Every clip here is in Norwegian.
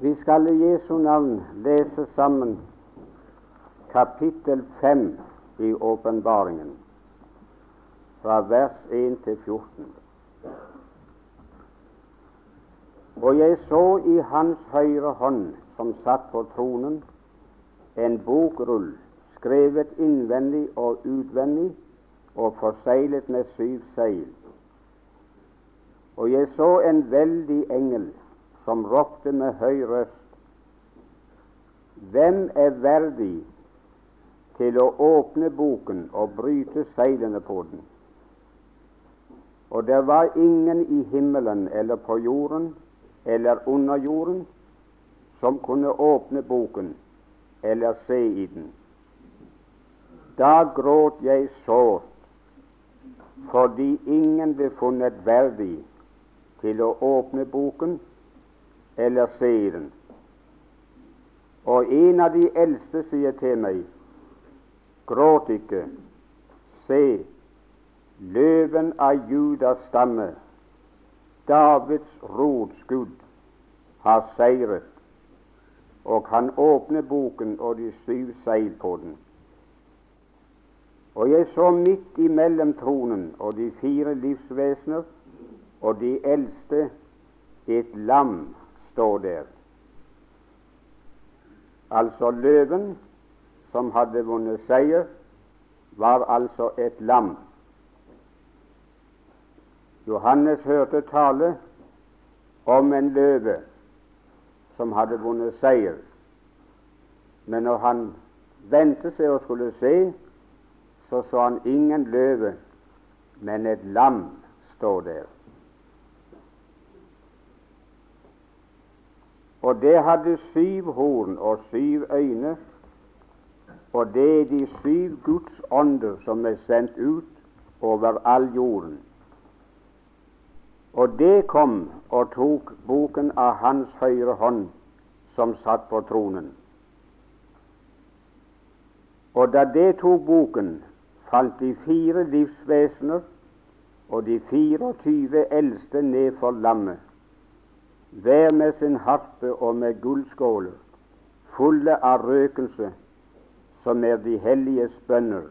Vi skal i Jesu navn lese sammen kapittel 5 i åpenbaringen, fra vers 1 til 14. Og jeg så i hans høyre hånd, som satt på tronen, en bokrull skrevet innvendig og utvendig og forseglet med syv seil. Og jeg så en veldig engel som ropte med høy røst Hvem er verdig til å åpne boken og bryte seilene på den? Og det var ingen i himmelen eller på jorden eller under jorden som kunne åpne boken eller se i den. Da gråt jeg sårt fordi ingen ble funnet verdig til å åpne boken eller se den. Og en av de eldste sier til meg, gråt ikke, se, løven av Judas stamme, Davids rotskudd, har seiret, og han åpner boken og de syv seil på den. Og jeg så midt imellom tronen og de fire livsvesener og de eldste et lam står der. Altså løven som hadde vunnet seier, var altså et lam. Johannes hørte tale om en løve som hadde vunnet seier. Men når han vendte seg og skulle se, så så han ingen løve, men et lam stå der. Og det hadde syv horn og syv øyne, og det er de syv Guds ånder som er sendt ut over all jorden. Og det kom og tok boken av hans høyre hånd, som satt på tronen. Og da det tok boken, falt de fire livsvesener og de 24 eldste ned for lammet hver med sin harpe og med gullskåler, fulle av røkelse, som er de helliges bønner.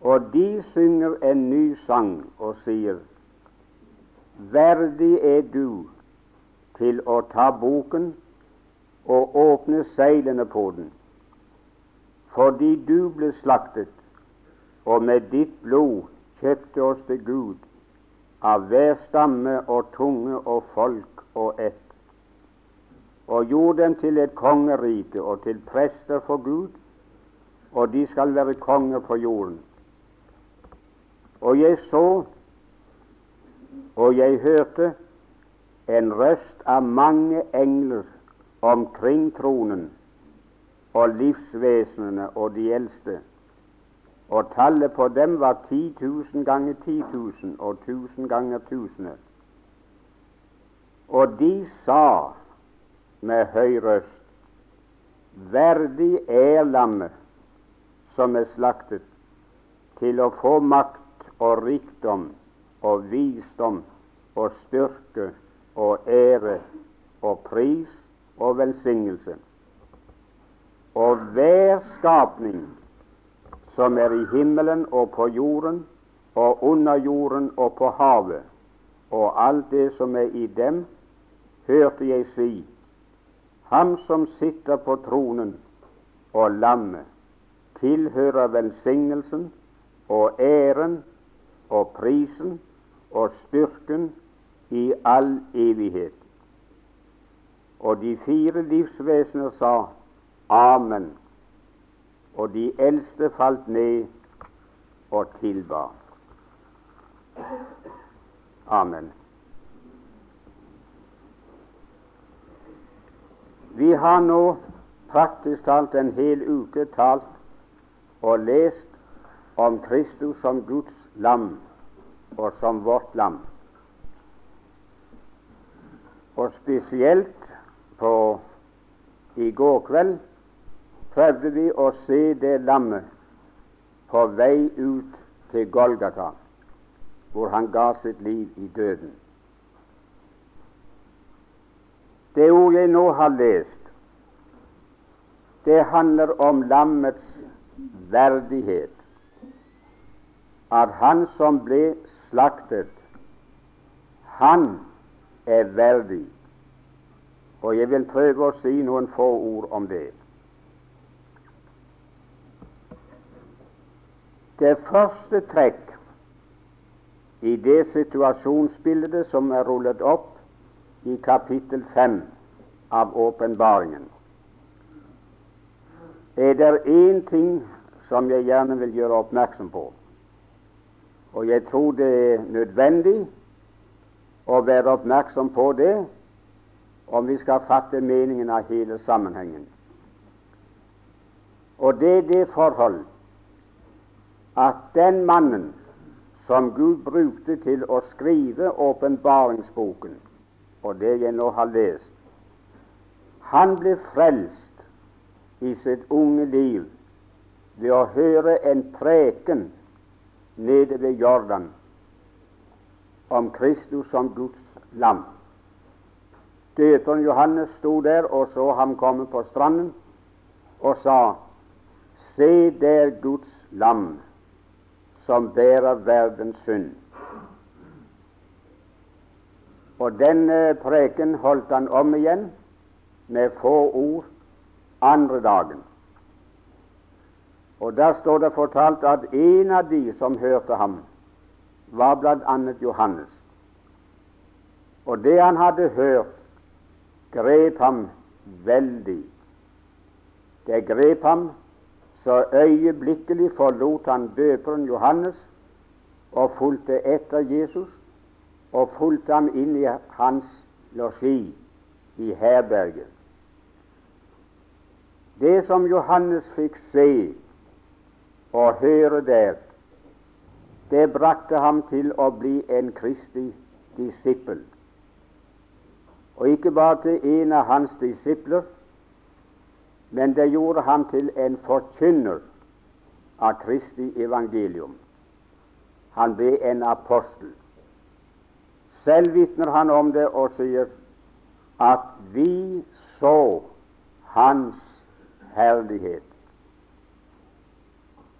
Og de synger en ny sang og sier:" Verdig er du til å ta boken og åpne seilene på den, fordi du ble slaktet, og med ditt blod kjøpte oss til Gud av hver stamme og tunge og folk og ett, og gjorde dem til et kongerike og til prester for Gud, og de skal være konger på jorden. Og jeg så, og jeg hørte, en røst av mange engler omkring tronen og livsvesenene og de eldste og tallet på dem var 10 000 ganger 10 000 og 1000 ganger tusende. Og de sa med høy røst, verdig er lammet som er slaktet, til å få makt og rikdom og visdom og styrke og ære og pris og velsignelse. Og hver skapning som er i himmelen og på jorden og under jorden og på havet, og alt det som er i dem, hørte jeg si, Ham som sitter på tronen og lammet, tilhører velsignelsen og æren og prisen og styrken i all evighet. Og de fire livsvesener sa Amen og de eldste falt ned og tilba. Amen. Vi har nå praktisk talt en hel uke talt og lest om Kristus som Guds lam og som vårt lam. Og spesielt på i går kveld prøvde vi å se det lammet på vei ut til Golgata, hvor han ga sitt liv i døden. Det ord jeg nå har lest, det handler om lammets verdighet. At han som ble slaktet, han er verdig. Og jeg vil prøve å si noen få ord om det. Det første trekk i det situasjonsbildet som er rullet opp i kapittel 5 av åpenbaringen, er det én ting som jeg gjerne vil gjøre oppmerksom på. Og jeg tror det er nødvendig å være oppmerksom på det om vi skal fatte meningen av hele sammenhengen. Og det er det forhold at den mannen som Gud brukte til å skrive åpenbaringsboken, og det jeg nå har lest, han ble frelst i sitt unge liv ved å høre en preken nede ved Jordan om Kristus som Guds lam. Døperen Johannes sto der og så ham komme på stranden og sa:" Se der Guds lam, som bærer verdens synd. Og denne preken holdt han om igjen med få ord andre dagen. Og Der står det fortalt at en av de som hørte ham, var bl.a. Johannes. Og det han hadde hørt, grep ham veldig. Det grep ham så øyeblikkelig forlot han døperen Johannes og fulgte etter Jesus og fulgte ham inn i hans losji i herberget. Det som Johannes fikk se og høre der, det brakte ham til å bli en kristig disippel. Og ikke bare til en av hans disipler, men det gjorde ham til en forkynner av Kristi evangelium. Han ble en apostel. Selv vitner han om det og sier at vi så Hans herlighet.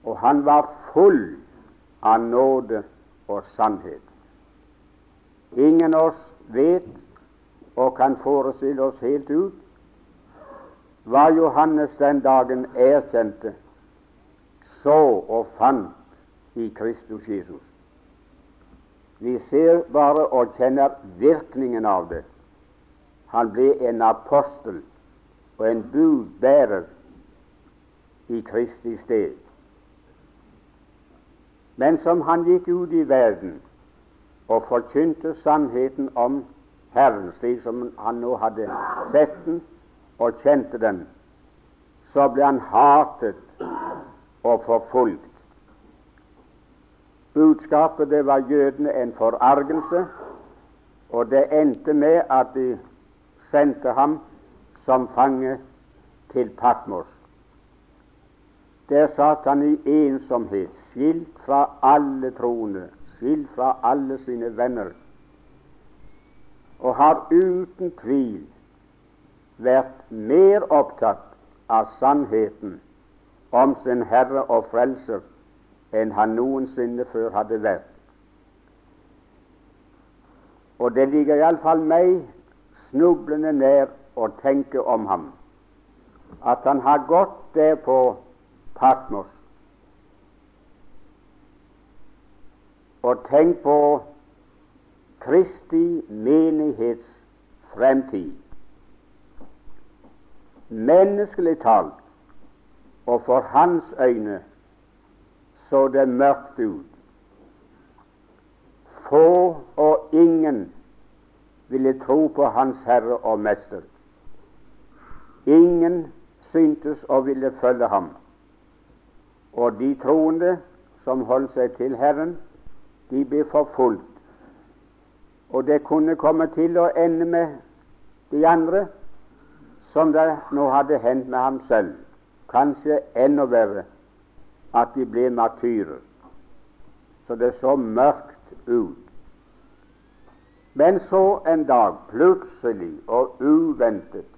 Og han var full av nåde og sannhet. Ingen av oss vet og kan forestille oss helt ut hva Johannes den dagen erkjente, så og fant i Kristus Jesus. Vi ser bare og kjenner virkningen av det. Han ble en apostel og en budbærer i Kristi sted. Men som han gikk ut i verden og forkynte sannheten om Herren, slik som han nå hadde sett den og kjente den, så ble han hatet og forfulgt. Budskapet det var jødene en forargelse, og det endte med at de sendte ham som fange til Patmos. Der satt han i ensomhet, skilt fra alle troende, skilt fra alle sine venner, og har uten tvil vært mer opptatt av sannheten om sin Herre og Frelser enn han noensinne før hadde vært. Og det ligger iallfall meg snublende nær å tenke om ham, at han har gått der på Patmos. Og tenkt på Kristi menighets fremtid menneskelig talt, og for hans øyne så det mørkt ut. Få og ingen ville tro på Hans Herre og Mester. Ingen syntes å ville følge ham. Og de troende som holdt seg til Herren, de ble forfulgt. Og det kunne komme til å ende med de andre som det nå hadde hendt med ham selv, kanskje enda verre, at de ble martyrer. Så det så mørkt ut. Men så en dag, plutselig og uventet,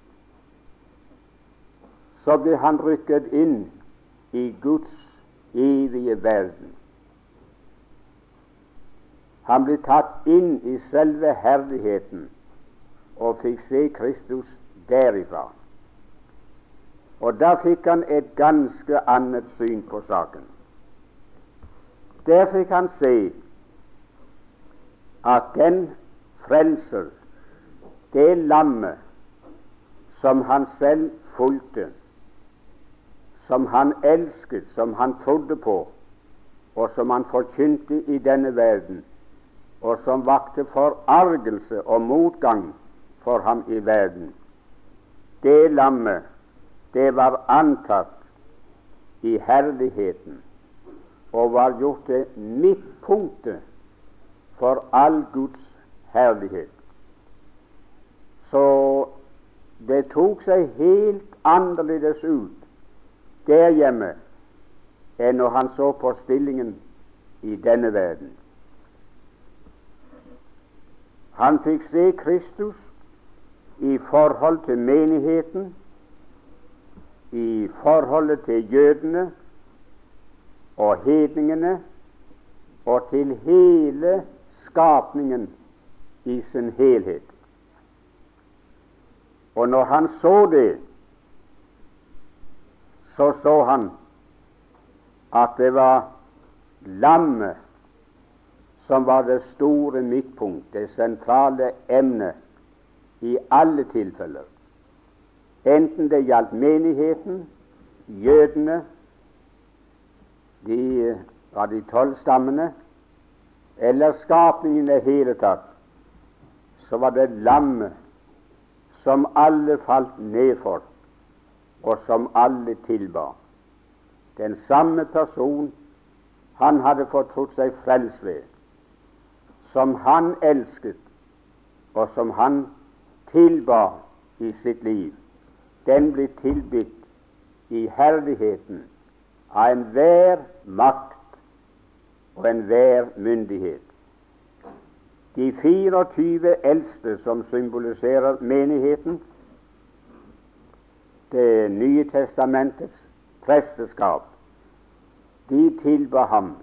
så ble han rykket inn i Guds evige verden. Han ble tatt inn i selve herligheten og fikk se Kristus derifra. Og da fikk han et ganske annet syn på saken. Der fikk han se at den frelser, det lammet som han selv fulgte, som han elsket, som han trodde på, og som han forkynte i denne verden, og som vakte forargelse og motgang for ham i verden. Det lammet, det var antatt i herligheten og var gjort til midtpunktet for all Guds herlighet. Så det tok seg helt annerledes ut der hjemme enn når han så på stillingen i denne verden. Han fikk se Kristus i forhold til menigheten, i forholdet til jødene og hedningene og til hele skapningen i sin helhet. Og når han så det, så så han at det var lammet som var det store midtpunkt, det sentrale emnet i alle tilfeller. Enten det gjaldt menigheten, jødene, de av de tolv stammene, eller skapningen i det hele tatt, så var det lammet som alle falt ned for, og som alle tilba. Den samme person han hadde fortrodd seg frelst ved, som han elsket, og som han tilba i sitt liv, den blir tilbitt i herligheten av enhver makt og enhver myndighet. De 24 eldste som symboliserer menigheten, Det nye testamentets presteskap, de tilba ham,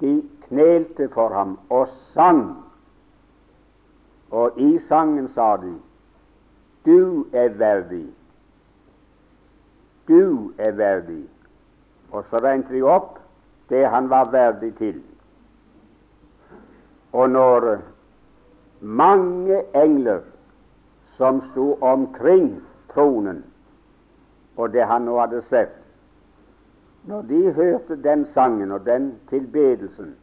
de knelte for ham og sang. Og i sangen sa de du er verdig, du er verdig. Og så regnet de opp det han var verdig til. Og når mange engler som sto omkring tronen, og det han nå hadde sett, når de hørte den sangen og den tilbedelsen,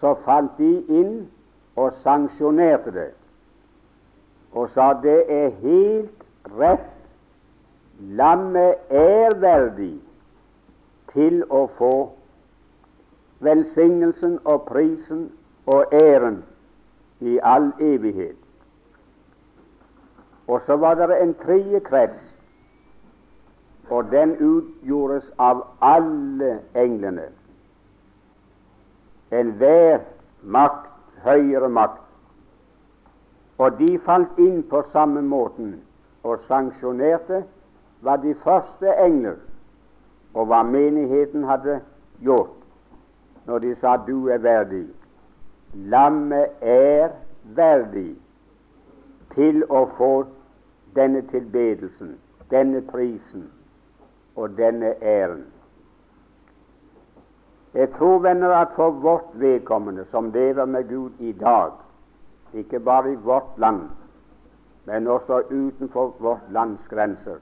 så falt de inn og sanksjonerte det og sa det er helt rett. Lammet er verdig til å få velsignelsen og prisen og æren i all evighet. Og så var det en tredje krets, og den utgjordes av alle englene. Enhver makt, høyere makt. Og de falt inn på samme måten og sanksjonerte hva de første engler og hva menigheten hadde gjort når de sa 'du er verdig'. Lammet er verdig til å få denne tilbedelsen, denne prisen og denne æren. Jeg tror, venner, at for vårt vedkommende som lever med Gud i dag, ikke bare i vårt land, men også utenfor vårt lands grenser,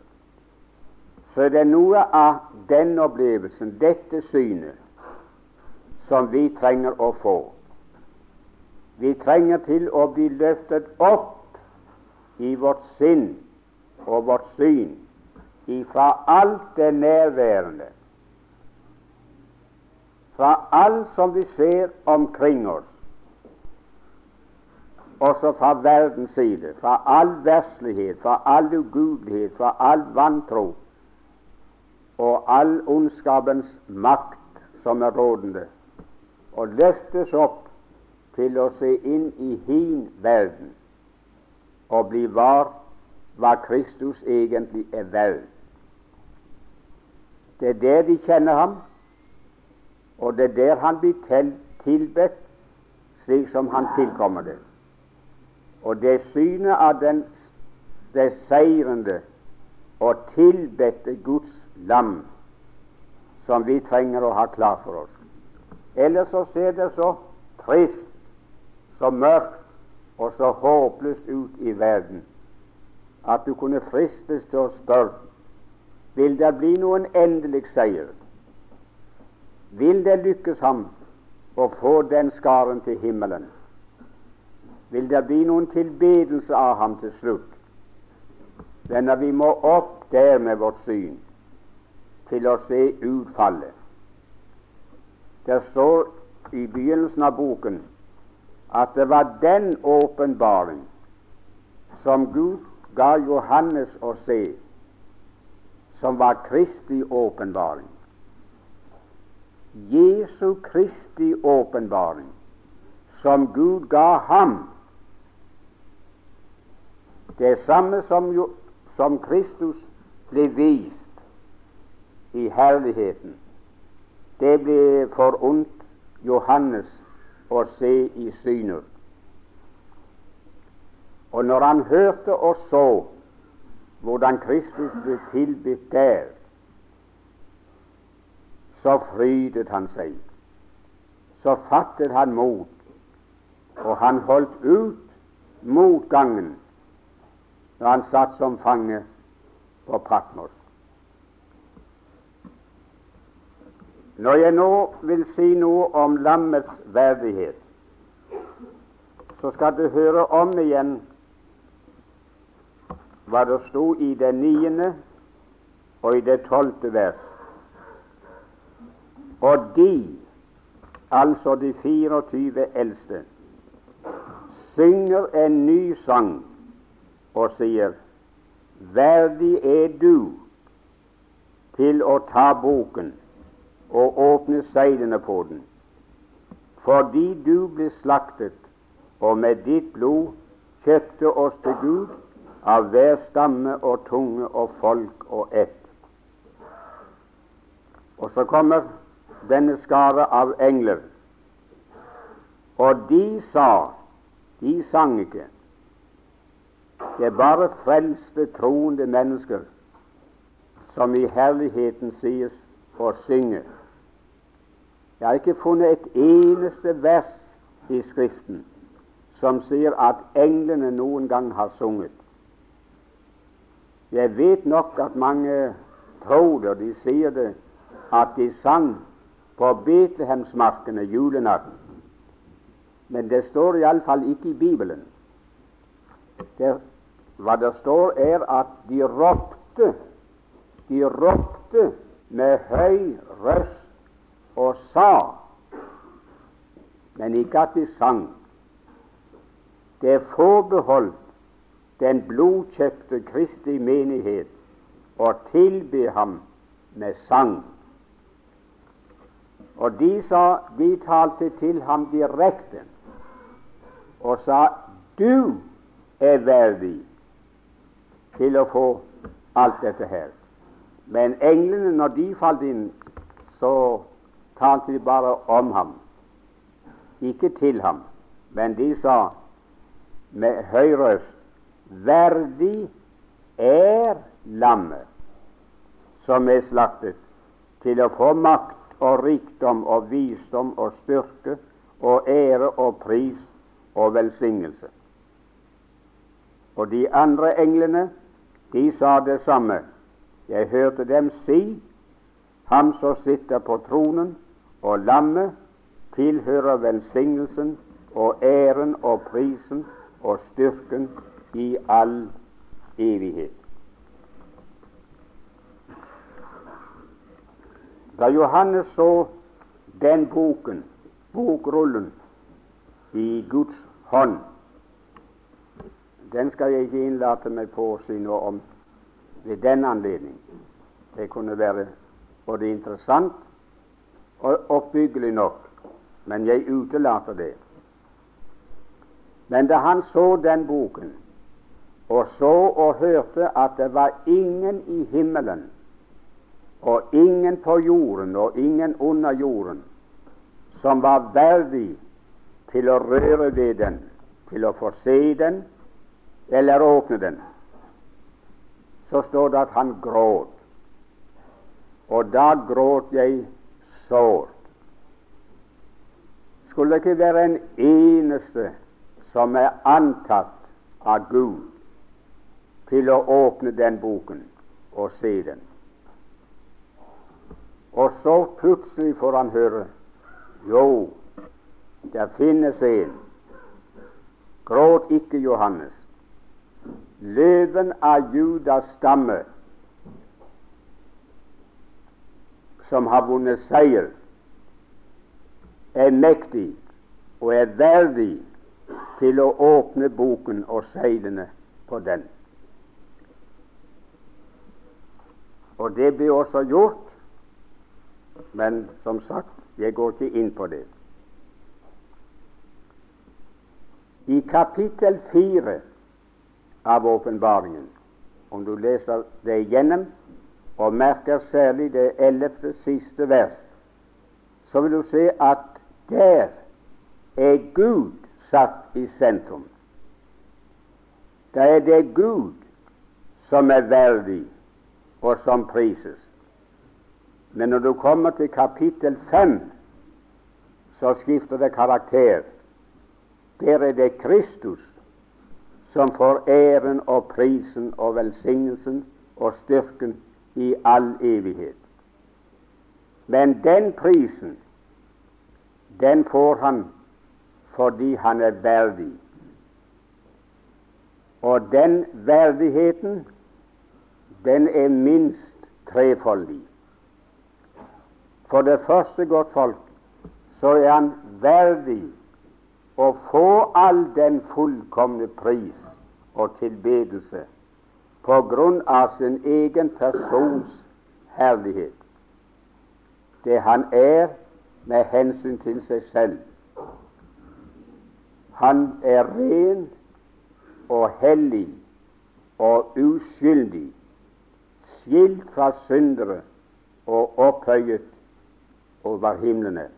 så er det noe av den opplevelsen, dette synet, som vi trenger å få. Vi trenger til å bli løftet opp i vårt sinn og vårt syn ifra alt det nærværende, fra alt som vi ser omkring oss, også fra verdens side, fra all verslighet, fra all ugudelighet, fra all vantro og all ondskapens makt som er rådende, og løftes opp til å se inn i hin verden og bli var hva Kristus egentlig er verd. Det er der de kjenner ham, og det er der han blir tilbedt slik som han tilkommer det. Og det synet av den det seirende og tilbedte Guds lam som vi trenger å ha klar for oss. Ellers så ser det så trist, så mørkt og så håpløst ut i verden at du kunne fristes til å spørre vil det bli noen endelig seier. Vil det lykkes ham å få den skaren til himmelen? Vil det bli noen tilbedelse av ham til slutt? Venner, vi må opp der med vårt syn til å se utfallet. Det står i begynnelsen av boken at det var den åpenbaring som Gud ga Johannes å se, som var Kristi åpenbaring. Jesu Kristi åpenbaring, som Gud ga ham. Det samme som, jo, som Kristus ble vist i herligheten, det ble forunt Johannes å se i syner. Og når han hørte og så hvordan Kristus ble tilbudt der, så frydet han seg. Så fattet han mot, og han holdt ut motgangen når han satt som fange på Patmos. Når jeg nå vil si noe om lammets verdighet, så skal du høre om igjen hva det sto i det niende og i det tolvte vers. Og de, altså de 24 eldste, synger en ny sang og sier Verdig er du til å ta boken og åpne seilene på den, fordi du ble slaktet, og med ditt blod kjøpte oss til Gud av hver stamme og tunge og folk og ett. Og så kommer denne skare av engler. Og de sa, de sang ikke. Det er bare frelste, troende mennesker som i herligheten sies å synge. Jeg har ikke funnet et eneste vers i Skriften som sier at englene noen gang har sunget. Jeg vet nok at mange tror det, og de sier det, at de sang på Betlehemsmarkene julenatt. Men det står iallfall ikke i Bibelen. Det, hva det står, er at de ropte. De ropte med høy røst og sa, men ikke at de sang. Det er forbeholdt den blodkjøpte Kristi menighet å tilbe ham med sang. Og de, sa, de talte til ham direkte og sa du er verdig til å få alt dette her. Men englene, når de falt inn, så talte de bare om ham, ikke til ham. Men de sa med høy røst Verdig er lammet som er slaktet, til å få makt og rikdom og visdom og styrke og ære og pris og velsignelse. Og de andre englene, de sa det samme. Jeg hørte dem si, ham som sitter på tronen og lammet, tilhører velsignelsen og æren og prisen og styrken i all evighet. Da Johannes så den boken, bokrullen, i Guds hånd Den skal jeg ikke innlate meg på å si noe om ved den anledning. Det kunne være både interessant og oppbyggelig nok, men jeg utelater det. Men da han så den boken, og så og hørte at det var ingen i himmelen og ingen på jorden og ingen under jorden som var verdig til å røre ved den, til å få se den eller åpne den, så står det at han gråt. Og da gråt jeg sårt. Skulle det ikke være en eneste som er antatt av Gud til å åpne den boken og se den. Og så plutselig får han høre jo, det finnes en. Gråt ikke, Johannes. Løven av Judas stamme, som har vunnet seier, er mektig og er verdig til å åpne boken og seilene på den. Og det blir også gjort, men som sagt, jeg går ikke inn på det. I kapittel fire av åpenbaringen, om du leser det igjennom og merker særlig det ellevte siste vers, så vil du se at der er Gud satt i sentrum. Da er det Gud som er verdig og som prises. Men når du kommer til kapittel fem, så skifter det karakter. Der er det Kristus som får æren og prisen og velsignelsen og styrken i all evighet. Men den prisen, den får han fordi han er verdig. Og den verdigheten den er minst trefoldig. For det første, godt folk, så er han verdig å få all den fullkomne pris og tilbedelse på grunn av sin egen persons herlighet. Det han er med hensyn til seg selv. Han er ren og hellig og uskyldig skilt fra syndere og opphøyet over himlene.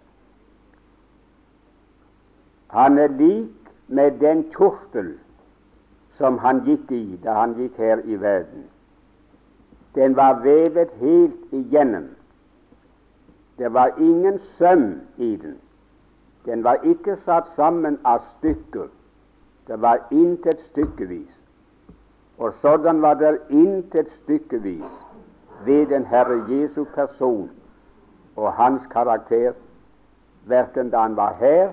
Han er lik med den kjortel som han gikk i da han gikk her i verden. Den var vevet helt igjennom. Det var ingen søm i den. Den var ikke satt sammen av stykker. Det var intet stykkevis. Og sådan var det intet stykkevis ved den Herre Jesu person og hans karakter, verken da han var her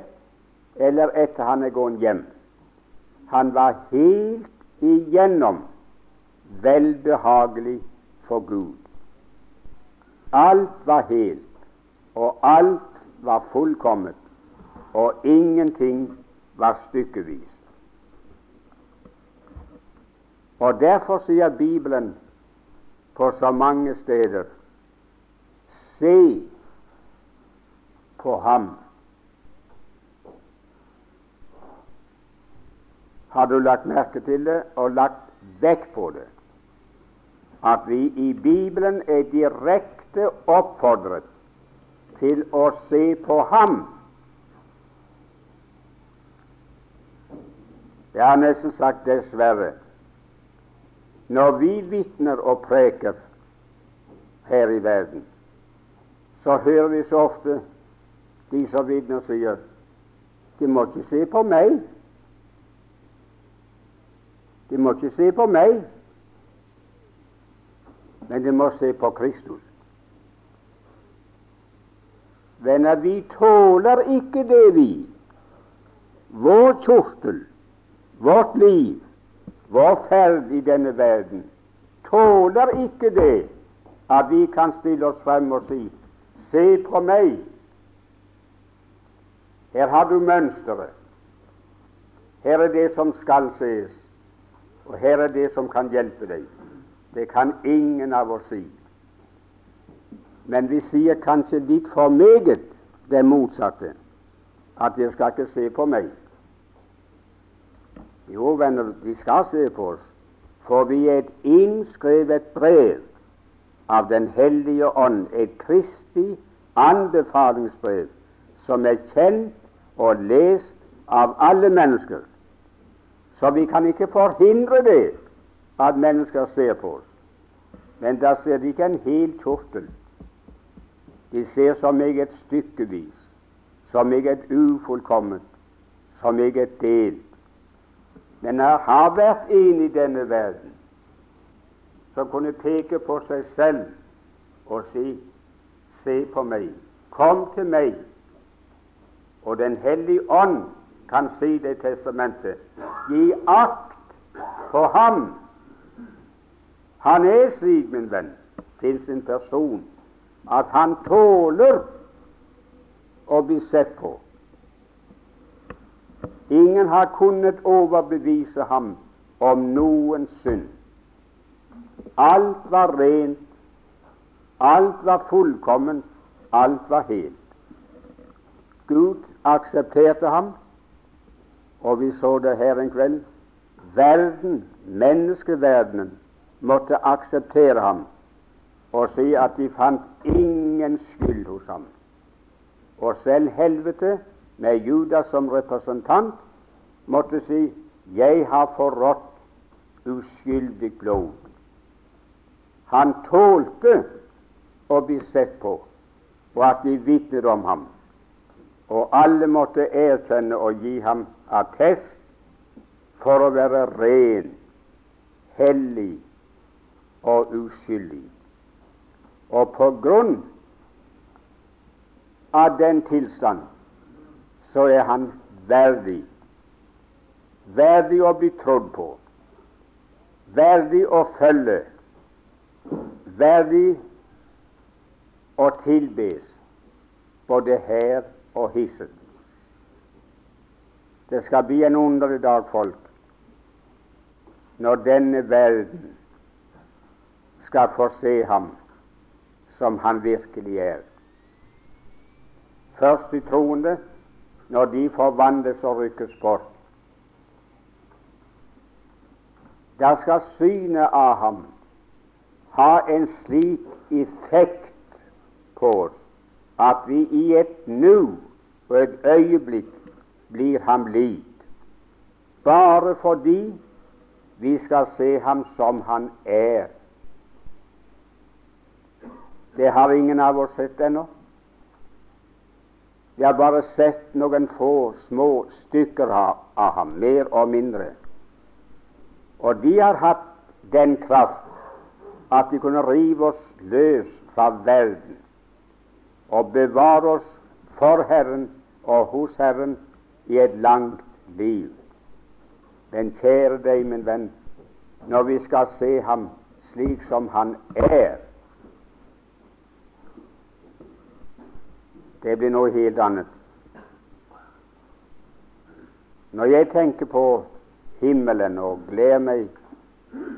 eller etter han er gått hjem. Han var helt igjennom velbehagelig for Gud. Alt var helt, og alt var fullkomment, og ingenting var stykkevis. Og Derfor sier Bibelen på så mange steder se på ham. Har du lagt merke til det og lagt vekt på det? At vi i Bibelen er direkte oppfordret til å se på ham. Jeg har nesten sagt dessverre. Når vi vitner og preker her i verden, så hører vi så ofte de som vitner, sier de må ikke se på meg. De må ikke se på meg, men de må se på Kristus. Venner, vi tåler ikke det, vi. Vår kjortel, vårt liv, vår ferd i denne verden tåler ikke det at vi kan stille oss frem og si Se på meg. Her har du mønsteret. Her er det som skal ses, og her er det som kan hjelpe deg. Det kan ingen av oss si. Men vi sier kanskje litt for meget det motsatte, at dere skal ikke se på meg. Jo, venner, vi skal se på oss, for vi er et innskrevet brev av Den hellige ånd, et kristig anbefalingsbrev, som er kjent og lest av alle mennesker. Så vi kan ikke forhindre det at mennesker ser på oss. Men da ser de ikke en hel kjortel. De ser så meget stykkevis, så meget ufullkomment, så meget delt. Men jeg har vært en i denne verden som kunne peke på seg selv og si Se på meg, kom til meg. Og Den hellige ånd kan si det i testamentet. Gi akt på ham. Han er slik, min venn, til sin person at han tåler å bli sett på. Ingen har kunnet overbevise ham om noen synd. Alt var rent, alt var fullkomment, alt var helt. Gud aksepterte ham og vi så det her en kveld. Verden, menneskeverdenen, måtte akseptere ham og si at de fant ingen skyld hos ham. Og selv helvete, med Judas som representant, måtte si 'Jeg har forrådt uskyldig blod'. Han tålte å bli sett på, og at de vitnet om ham. Og alle måtte erkjenne og gi ham attest for å være ren, hellig og uskyldig. Og på grunn av den tilstand så er han verdig. Verdig å bli trodd på, verdig å følge, verdig å tilbes, både her og hisset. Det skal bli en underlig dag, folk, når denne verden skal få se ham som han virkelig er. Først de troende, når de forvandles og rykkes bort. Da skal synet av ham ha en slik effekt på oss at vi i et nu og et øyeblikk blir ham lik, bare fordi vi skal se ham som han er. Det har ingen av oss sett ennå. Vi har bare sett noen få små stykker av ham, mer og mindre. Og de har hatt den kraft at de kunne rive oss løs fra verden og bevare oss for Herren og hos Herren i et langt liv. Men kjære deg, min venn, når vi skal se ham slik som han er Det blir noe helt annet. Når jeg tenker på himmelen og gleder meg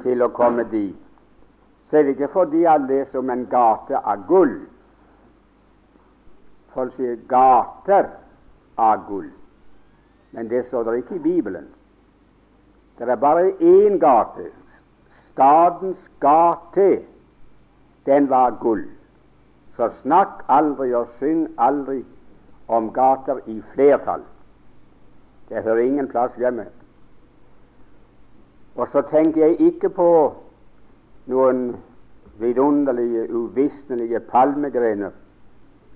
til å komme dit, så er det ikke fordi jeg er om en gate av gull. Folk sier gater av gull. Men det står det ikke i Bibelen. Det er bare én gate. Stadens gate, den var gull. Så snakk aldri og syng aldri om gater i flertall. Det hører ingen plass hjemme. Og så tenker jeg ikke på noen vidunderlige, uvisnelige palmegrener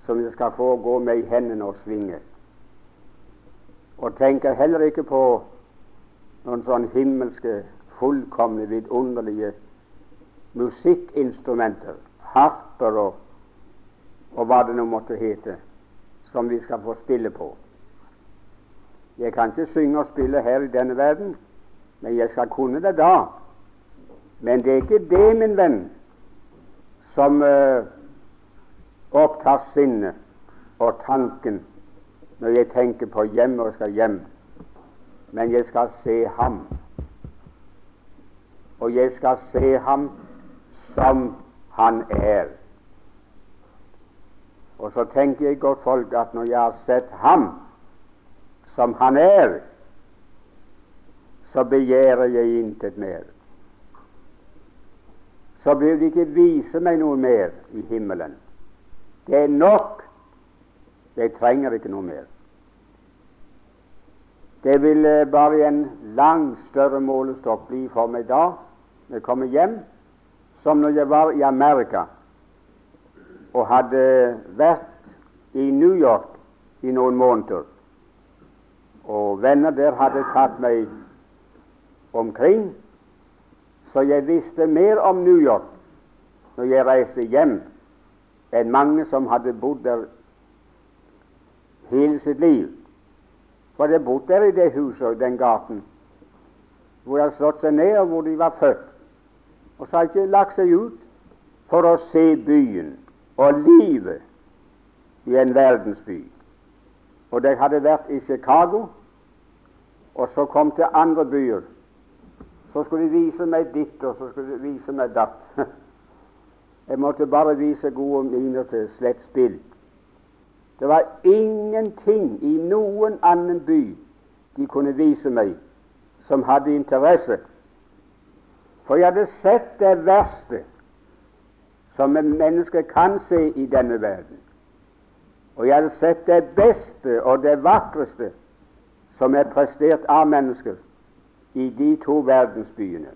som jeg skal få gå med i hendene og svinge og tenker heller ikke på noen sånn himmelske, fullkomne, vidunderlige musikkinstrumenter, harper og, og hva det nå måtte hete, som vi skal få spille på. Jeg kan ikke synge og spille her i denne verden, men jeg skal kunne det da. Men det er ikke det, min venn, som uh, opptar sinnet og tanken når jeg tenker på hjem og skal hjem, men jeg skal se ham. Og jeg skal se ham som han er. Og så tenker jeg godt folk at når jeg har sett ham som han er, så begjærer jeg intet mer. Så bør de ikke vise meg noe mer i himmelen. Det er nok. Jeg trenger ikke noe mer. Det vil bare en langt større målestokk bli for meg da når jeg kommer hjem, som når jeg var i Amerika og hadde vært i New York i noen måneder. Og venner der hadde tatt meg omkring, så jeg visste mer om New York når jeg reiste hjem, enn mange som hadde bodd der hele sitt liv. For de bodde der i det huset og den gaten hvor de hadde slått seg ned, og hvor de var født. Og så hadde de ikke lagt seg ut for å se byen og livet i en verdensby. Og de hadde vært i Chicago, og så kom til andre byer. Så skulle de vise meg ditt, og så skulle de vise meg datt. Jeg måtte bare vise gode miner til slett spill. Det var ingenting i noen annen by de kunne vise meg som hadde interesse. For jeg hadde sett det verste som et menneske kan se i denne verden. Og jeg hadde sett det beste og det vakreste som er prestert av mennesker i de to verdensbyene.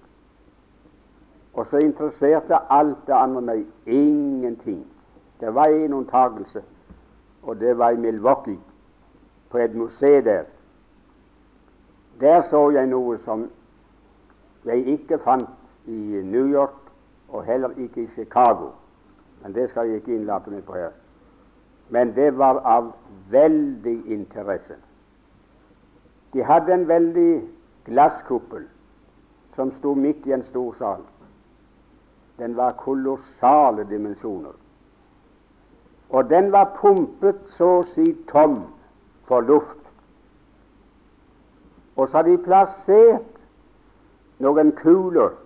Og så interesserte alt det andre meg ingenting. Det var en unntagelse, og det var i Milwaukee, på et museum der. Der så jeg noe som jeg ikke fant i New York, og heller ikke i Chicago. Men det skal jeg ikke innlate meg på her. Men det var av veldig interesse. De hadde en veldig glasskuppel som sto midt i en stor sal. Den var kolossale dimensjoner. Og den var pumpet så å si tom for luft. Og så hadde de plassert noen kuler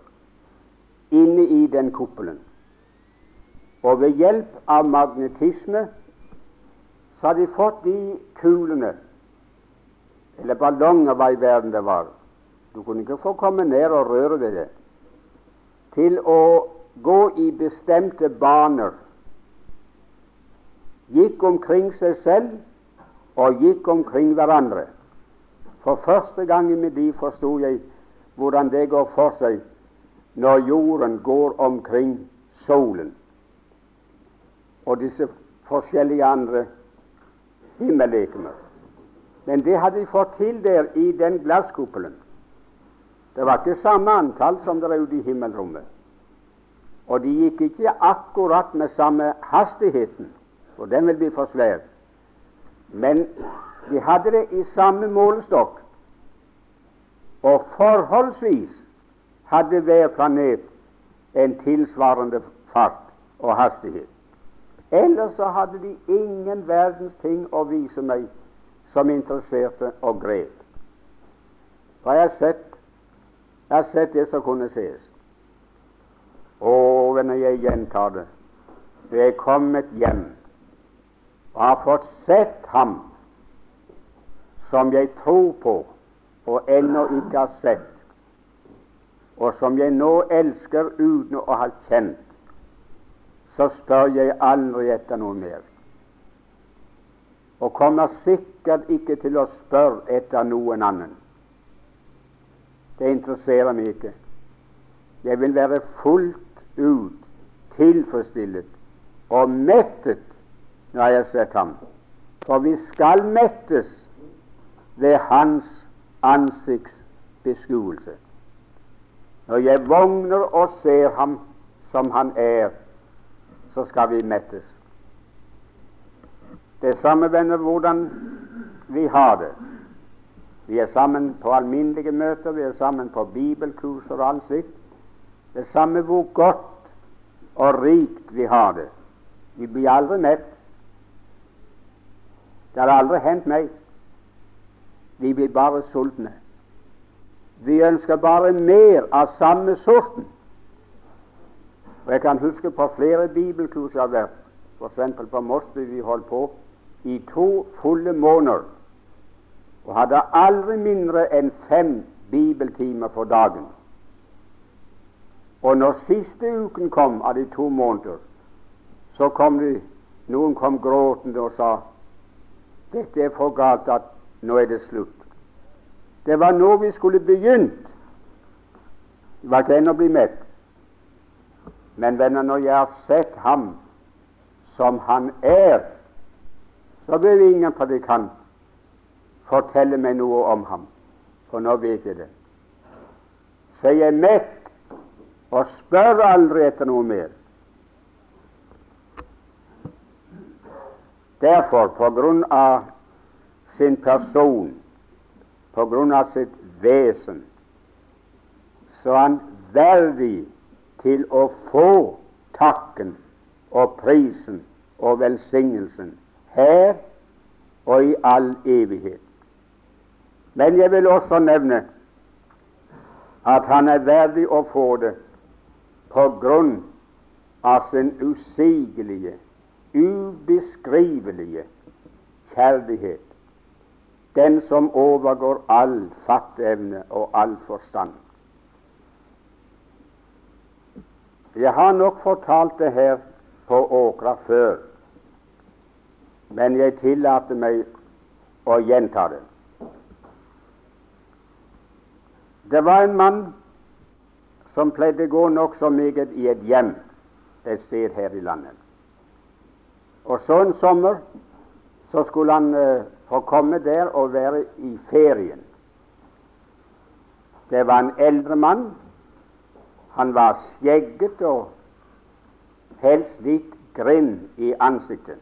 inne i den kuppelen. Og ved hjelp av magnetisme så har de fått de kulene, eller ballonger, hva i verden det var Du kunne ikke få komme ned og røre ved det. Til å gå i bestemte baner. Gikk omkring seg selv og gikk omkring hverandre. For første gang i mitt liv forsto jeg hvordan det går for seg når jorden går omkring solen og disse forskjellige andre himmellegemer. Men det hadde de fått til der i den glasskuppelen. Det var ikke samme antall som det er ute i himmelrommet. Og de gikk ikke akkurat med samme hastigheten, for den vil bli for svær. Men de hadde det i samme målestokk, og forholdsvis hadde hver planet en tilsvarende fart og hastighet. Ellers så hadde de ingen verdens ting å vise meg som interesserte og grep. For jeg har sett, jeg har sett det som kunne ses. Og når jeg gjentar det når er kommet hjem og har fått sett ham som jeg tror på og ennå ikke har sett, og som jeg nå elsker uten å ha kjent, så spør jeg aldri etter noe mer. Og kommer sikkert ikke til å spørre etter noen annen. Det interesserer meg ikke. Jeg vil være fullt ut tilfredsstillet og mettet når jeg har sett ham. For vi skal mettes ved hans ansiktsbeskuelse. Når jeg vågner og ser ham som han er, så skal vi mettes. Det samme, venner, hvordan vi har det. Vi er sammen på alminnelige møter, vi er sammen på bibelkurs og alt slikt. Det samme hvor godt og rikt vi har det. Vi blir aldri mett. Det har aldri hendt meg. Vi blir bare sultne. Vi ønsker bare mer av samme sorten. Og Jeg kan huske på flere bibelkurs jeg har vært, f.eks. på Mosby. Vi holdt på i to fulle måneder og hadde aldri mindre enn fem bibeltimer for dagen. Og når siste uken kom av de to måneder, så kom de, noen kom gråtende og sa dette er for galt at nå er det slutt. Det var nå vi skulle begynt. Det var ikke ennå å bli mett. Men venner, når jeg har sett ham som han er, så bør ingen predikant fortelle meg noe om ham, for nå vet jeg det. Så jeg er mett og spør aldri etter noe mer. Derfor, på grunn av sin person, på grunn av sitt vesen, så er han verdig til å få takken og prisen og velsignelsen her og i all evighet. Men jeg vil også nevne at han er verdig å få det på grunn av sin usigelige, ubeskrivelige kjærlighet, den som overgår all fatteevne og all forstand. Jeg har nok fortalt det her på Åkra før, men jeg tillater meg å gjenta det. Det var en mann som pleide å gå nokså meget i et hjem et sted her i landet. Og så en sommer så skulle han uh, få komme der og være i ferien. Det var en eldre mann. Han var skjegget og helst litt grind i ansiktet.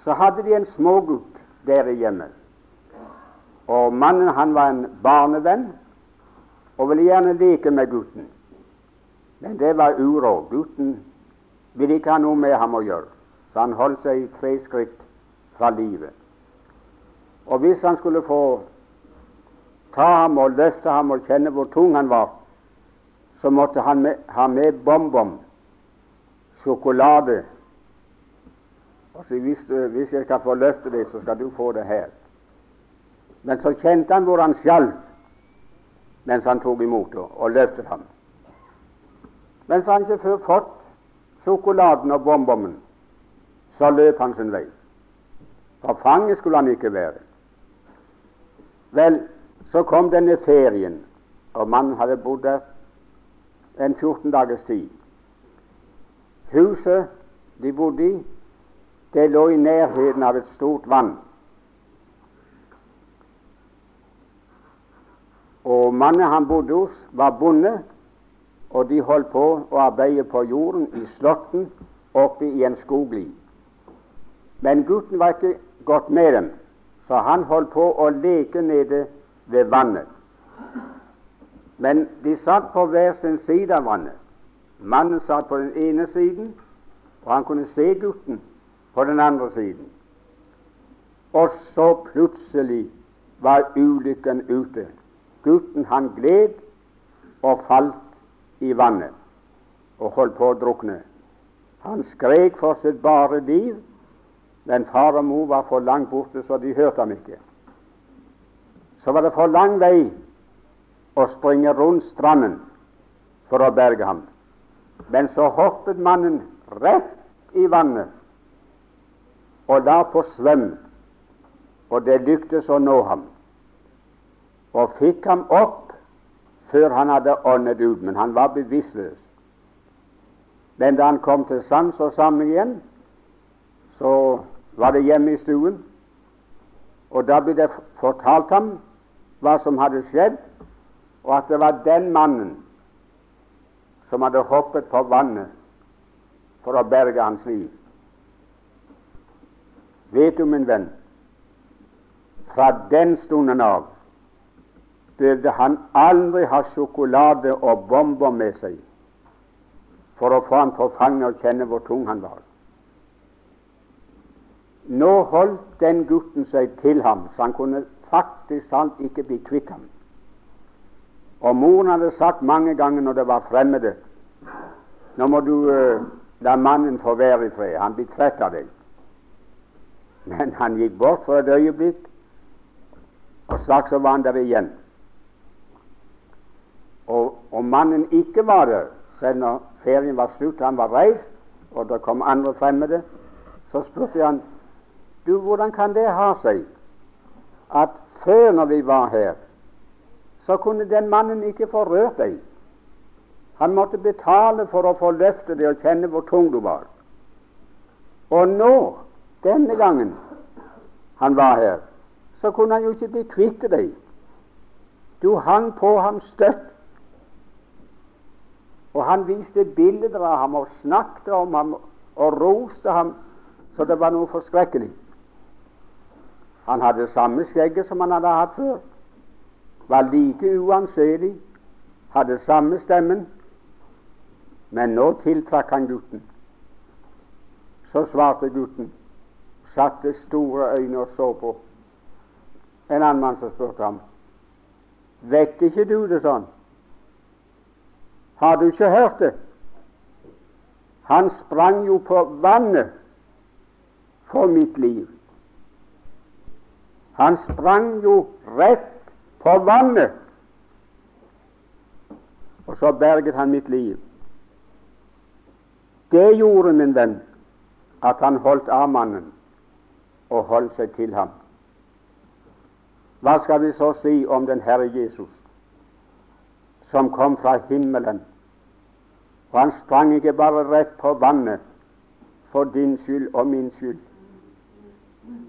Så hadde de en smågutt der i hjemmet. Og mannen han var en barnevenn og ville gjerne leke med gutten. Men det var uråd. Gutten ville ikke ha noe med ham å gjøre, så han holdt seg tre skritt fra livet. Og hvis han skulle få ta ham og løfte ham og kjenne hvor tung han var, så måtte han med, ha med bonbon, sjokolade. Og så hvis, hvis jeg skal få løfte det, så skal du få det her. Men så kjente han hvor han skjalv mens han tok imot det og løftet ham. Mens han ikke før fått sjokoladen og bombommen, så løp han sin vei. For fange skulle han ikke være. Vel, så kom denne ferien, og mannen hadde bodd der en 14 dagers tid. Huset de bodde i, det lå i nærheten av et stort vann. Og mannen han bodde hos, var bonde, og de holdt på å arbeide på jorden i Slåtten oppe i en skogli. Men gutten var ikke gått med dem, så han holdt på å leke nede ved vannet. Men de satt på hver sin side av vannet. Mannen satt på den ene siden, og han kunne se gutten på den andre siden. Og så plutselig var ulykken ute. Gutten han gled og falt i vannet og holdt på å drukne. Han skrek for sitt bare liv, men far og mor var for langt borte, så de hørte ham ikke. Så var det for lang vei å springe rundt stranden for å berge ham. Men så hoppet mannen rett i vannet og la på svøm, og det lyktes å nå ham og fikk ham opp før han hadde åndet ut, men han var bevisstløs. Men da han kom til sans og sammen igjen, så var det hjemme i stuen, og da ble det fortalt ham hva som hadde skjedd, og at det var den mannen som hadde hoppet på vannet for å berge hans liv. Vet du, min venn, fra den stunden av burde han aldri ha sjokolade og bomber med seg for å få ham på fanget og kjenne hvor tung han var. Nå holdt den gutten seg til ham, så han kunne faktisk sant ikke bli kvitt ham. Og moren hadde sagt mange ganger når det var fremmede Nå må du uh, la mannen få være i fred. Han blir trett av deg. Men han gikk bort for et øyeblikk, og straks var han der igjen. Om mannen ikke var der, selv når ferien var slutt, han var reist, og det kom andre fremmede, så spurte han du, hvordan kan det ha seg at før, når vi var her, så kunne den mannen ikke få rørt deg. Han måtte betale for å få løfte deg og kjenne hvor tung du var. Og nå, denne gangen han var her, så kunne han jo ikke bli kvitt deg. Du hang på ham støtt. Og han viste bilder av ham og snakket om ham og roste ham så det var noe forskrekkelig. Han hadde samme skjegget som han hadde hatt før, var like uanselig, hadde samme stemmen, men nå tiltrakk han gutten. Så svarte gutten, satte store øyne og så på en annen mann som spurte ham Vet ikke du det sånn? Har du ikke hørt det? Han sprang jo på vannet for mitt liv. Han sprang jo rett på vannet, og så berget han mitt liv. Det gjorde, min venn, at han holdt av mannen og holdt seg til ham. Hva skal vi så si om den Herre Jesus, som kom fra himmelen? Og han sprang ikke bare rett på vannet for din skyld og min skyld,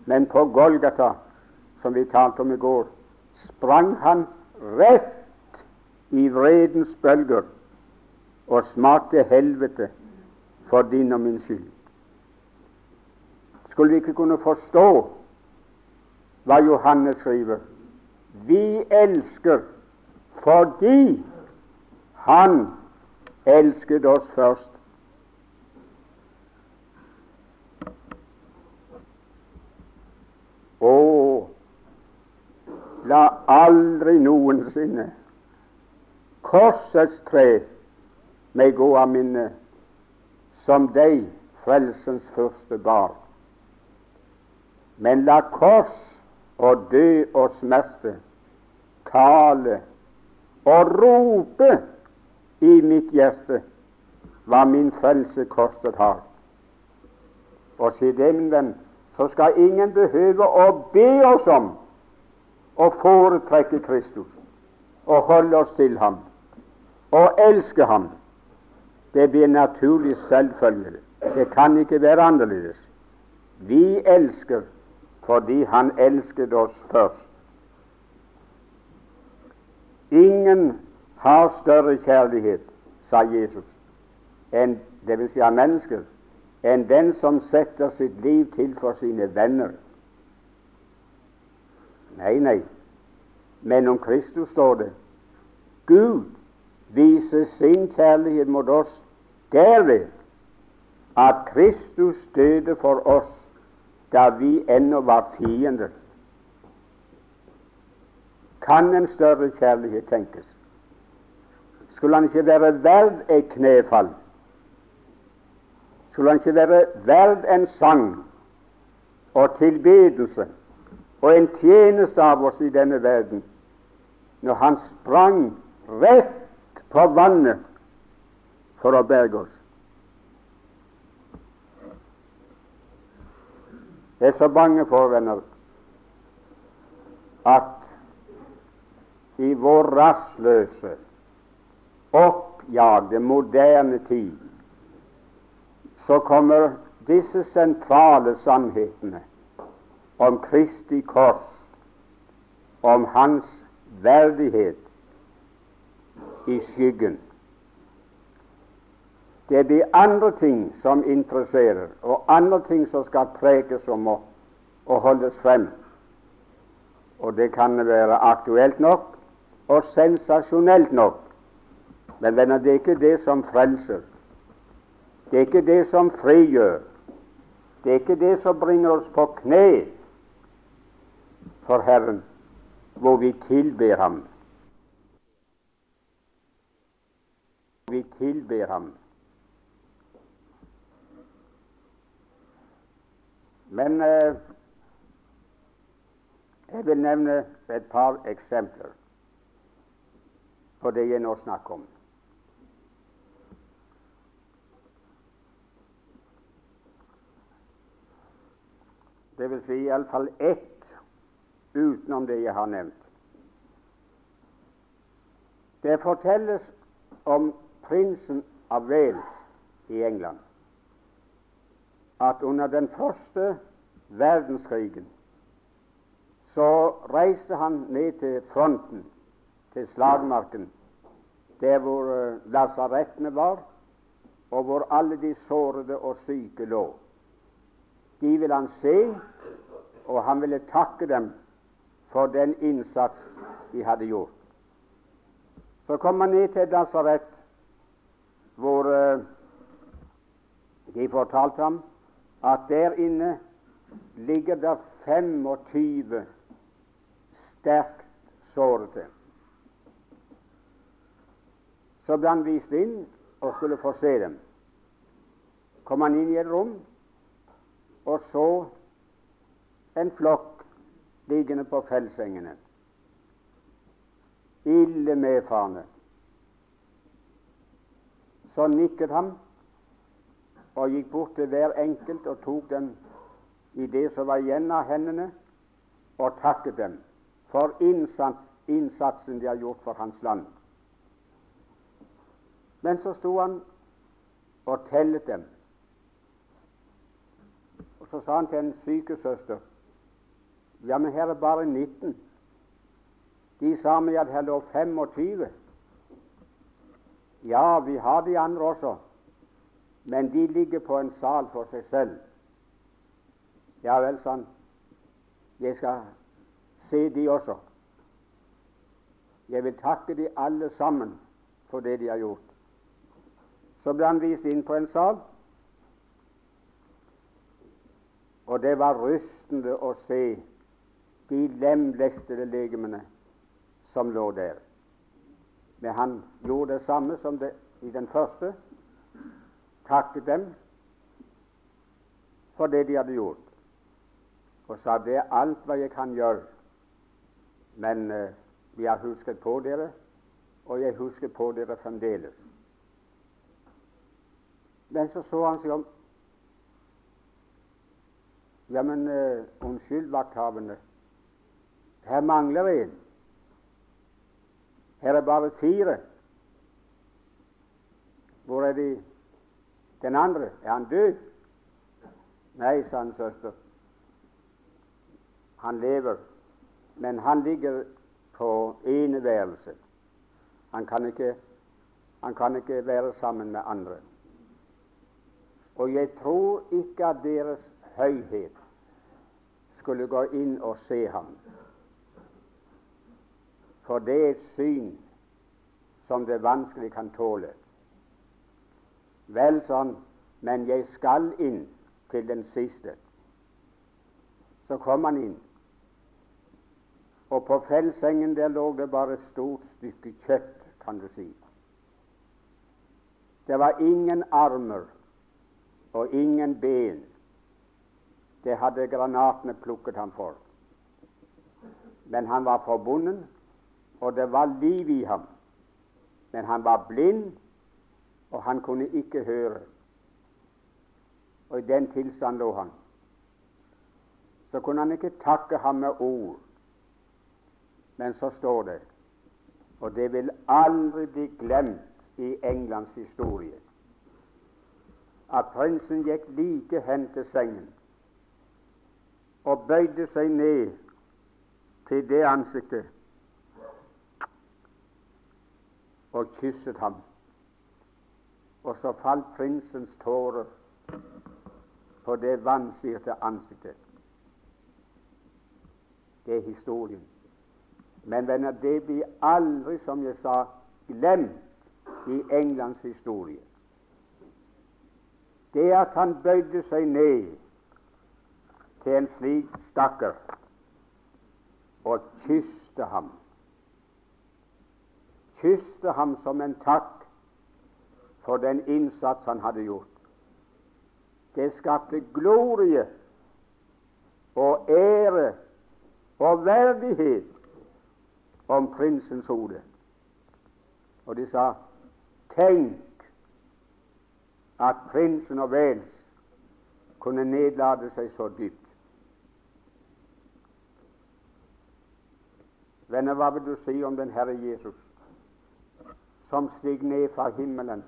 men på Golgata, som vi talte om i går, sprang han rett i vredens bølger og smakte helvete for din og min skyld. Skulle vi ikke kunne forstå hva Johannes skriver. Vi elsker fordi Han elsket oss først. Å, la aldri noensinne korsets tre meg gå av minne som deg, frelsens første barn. Men la kors og død og smerte, tale og rope i mitt hjerte hva min frelse kostet har. Og si det, min venn, så skal ingen behøve å be oss om å foretrekke Kristus og holde oss til ham og elske ham. Det blir naturlig selvfølgelig. Det kan ikke være annerledes. Vi elsker fordi Han elsket oss først. Ingen har større kjærlighet, sa Jesus, enn vil si av mennesker, enn den som setter sitt liv til for sine venner. Nei, nei, men om Kristus står det Gud viser sin kjærlighet mot oss derved at Kristus døde for oss da vi ennå var fiender. Kan en større kjærlighet tenkes? Skulle han ikke være verd et knefall? Skulle han ikke være verd en sang og tilbedelse og en tjeneste av oss i denne verden, når han sprang rett på vannet for å berge oss? Jeg er så bange for, venner, at i vår rastløse, oppjagde, moderne tid så kommer disse sentrale sannhetene om Kristi kors, om Hans verdighet, i skyggen. Det blir andre ting som interesserer, og andre ting som skal preges om og, og holdes frem. Og det kan være aktuelt nok og sensasjonelt nok. Men venner, det er ikke det som frelser. Det er ikke det som frigjør. Det er ikke det som bringer oss på kne for Herren, hvor vi tilber Ham. Vi tilber Ham. Men eh, jeg vil nevne et par eksempler. På det jeg nå snakker om. Det vil si iallfall ett utenom det jeg har nevnt. Det fortelles om prinsen av Wales i England at under den første verdenskrigen så reiste han ned til fronten, til slagmarken, der hvor uh, lasarettene var, og hvor alle de sårede og syke lå. De ville han se, og han ville takke dem for den innsats de hadde gjort. Så kom han ned til et lasarett hvor uh, de fortalte ham at der inne ligger det 25 sterkt sårede. Så ble han vist inn og skulle få se dem. Kom han inn i et rom, og så en flokk liggende på fellsengene, ille medfarne. Så nikket han og gikk bort til hver enkelt og tok dem i det som var igjen av hendene, og takket dem for innsats, innsatsen de har gjort for hans land. Men så sto han og tellet dem. Og Så sa han til en sykesøster Ja, men her er bare 19. De sa meg at her lå 25. Ja, vi har de andre også, men de ligger på en sal for seg selv. Ja vel, sånn. Jeg skal se de også. Jeg vil takke de alle sammen for det de har gjort. Så ble han vist inn på en sal, og det var rystende å se de lemlestede legemene som lå der. Men han gjorde det samme som det i den første, takket dem for det de hadde gjort, og sa det er alt hva jeg kan gjøre, men uh, vi har husket på dere, og jeg husker på dere fremdeles. Men så så han seg om Ja, men uh, unnskyld, vakthavende. Her mangler en. Her er bare fire. Hvor er de den andre? Er han død? Nei, sa han søster. Han lever, men han ligger på eneværelse. Han han kan ikke være sammen med andre. Og jeg tror ikke at Deres høyhet skulle gå inn og se ham. For det er et syn som det vanskelig kan tåle. Vel sånn, men jeg skal inn til den siste. Så kom han inn, og på fellsengen der lå det bare et stort stykke kjøtt, kan du si. Det var ingen armer og ingen ben. Det hadde granatene plukket ham for. Men han var forbundet, og det var liv i ham. Men han var blind, og han kunne ikke høre. Og i den tilstand lå han. Så kunne han ikke takke ham med ord. Men så står det, og det vil aldri bli glemt i Englands historie at prinsen gikk like hen til sengen og bøyde seg ned til det ansiktet og kysset ham. Og så falt prinsens tårer på det vansirte ansiktet. Det er historien. Men venner, det blir aldri, som jeg sa, glemt i Englands historie det at han bøyde seg ned til en slik stakkar og kysste ham. Kysste ham som en takk for den innsats han hadde gjort. Det skapte glorie og ære og verdighet om prinsens hode. Og de sa Tenk at prinsen og Wales kunne nedlade seg så dypt. Venner, hva vil du si om den Herre Jesus, som steg ned fra himmelen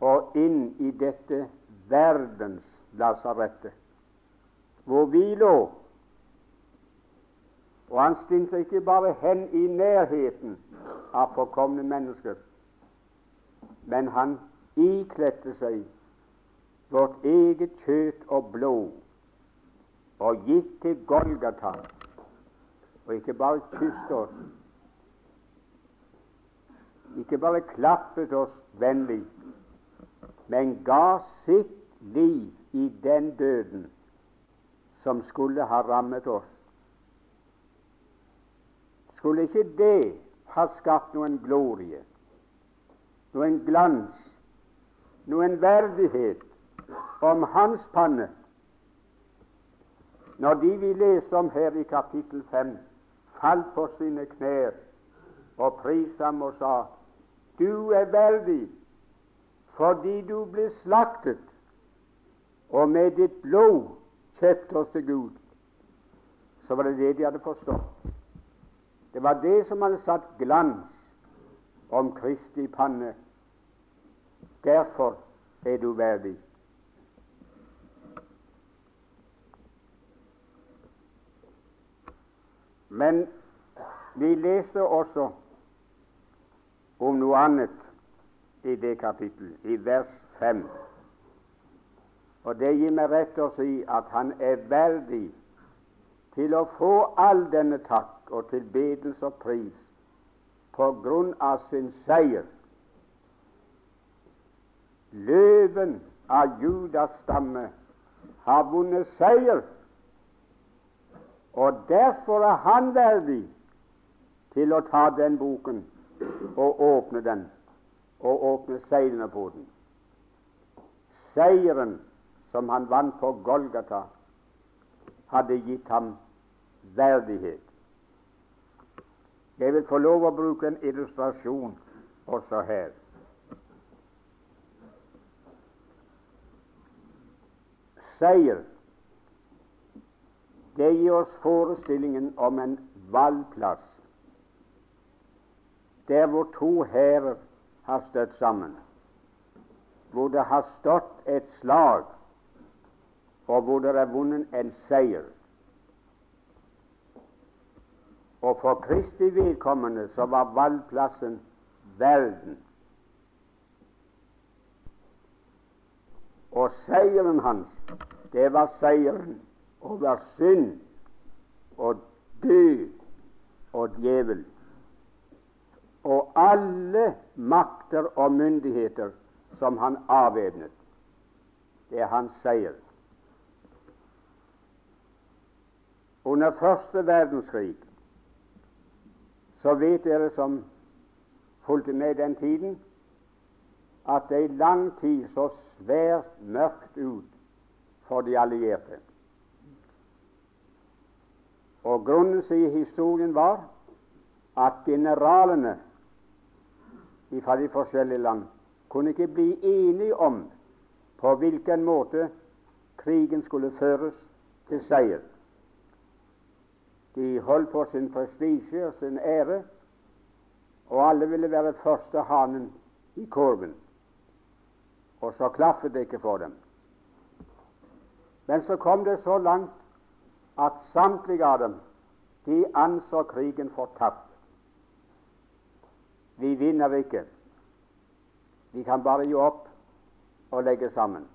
og inn i dette verdens lasarettet, hvor vi lå. Og han stilte ikke bare hen i nærheten av forkomne mennesker, men han ikledte seg vårt eget kjøtt og blod og gikk til Golgata og ikke bare kysset oss, ikke bare klappet oss vennlig, men ga sitt liv i den døden som skulle ha rammet oss. Skulle ikke det ha skapt noen glorie, noen glans, noen verdighet om hans panne, når de vi leser om her i kapittel 5, falt på sine knær og priste ham og sa:" Du er verdig fordi du ble slaktet, og med ditt blod kjøpte oss til Gud. Så var det det de hadde forstått. Det var det som hadde satt glans om Kristi panne. Derfor er du verdig. Men vi leser også om noe annet i det kapittelet, i vers 5. Og det gir meg rett å si at han er verdig til å få all denne takk og tilbedelse og pris på grunn av sin seier. Løven av Judas stamme har vunnet seier og derfor er han verdig til å ta den boken og åpne den, og åpne seilene på den. Seieren som han vant på Golgata, hadde gitt ham verdighet. Jeg vil få lov å bruke en illustrasjon også her. Seier det gir oss forestillingen om en valgplass der hvor to hærer har støtt sammen, hvor det har stått et slag, og hvor det er vunnet en seier. Og for Kristi vedkommende så var valgplassen verden. Og seieren hans, det var seieren over synd og død og djevel og alle makter og myndigheter som han avvæpnet. Det er hans seier. Under første verdenskrig så vet dere som fulgte med den tiden, at det i lang tid så svært mørkt ut for de allierte. Og grunnen, sier historien, var at generalene fra de forskjellige land kunne ikke bli enige om på hvilken måte krigen skulle føres til seier. De holdt på sin prestisje og sin ære, og alle ville være første hanen i kurven. Og så klaffet det ikke for dem. Men så kom det så langt at samtlige av dem de anså krigen fortapt. Vi vinner ikke. Vi kan bare gi opp og legge sammen.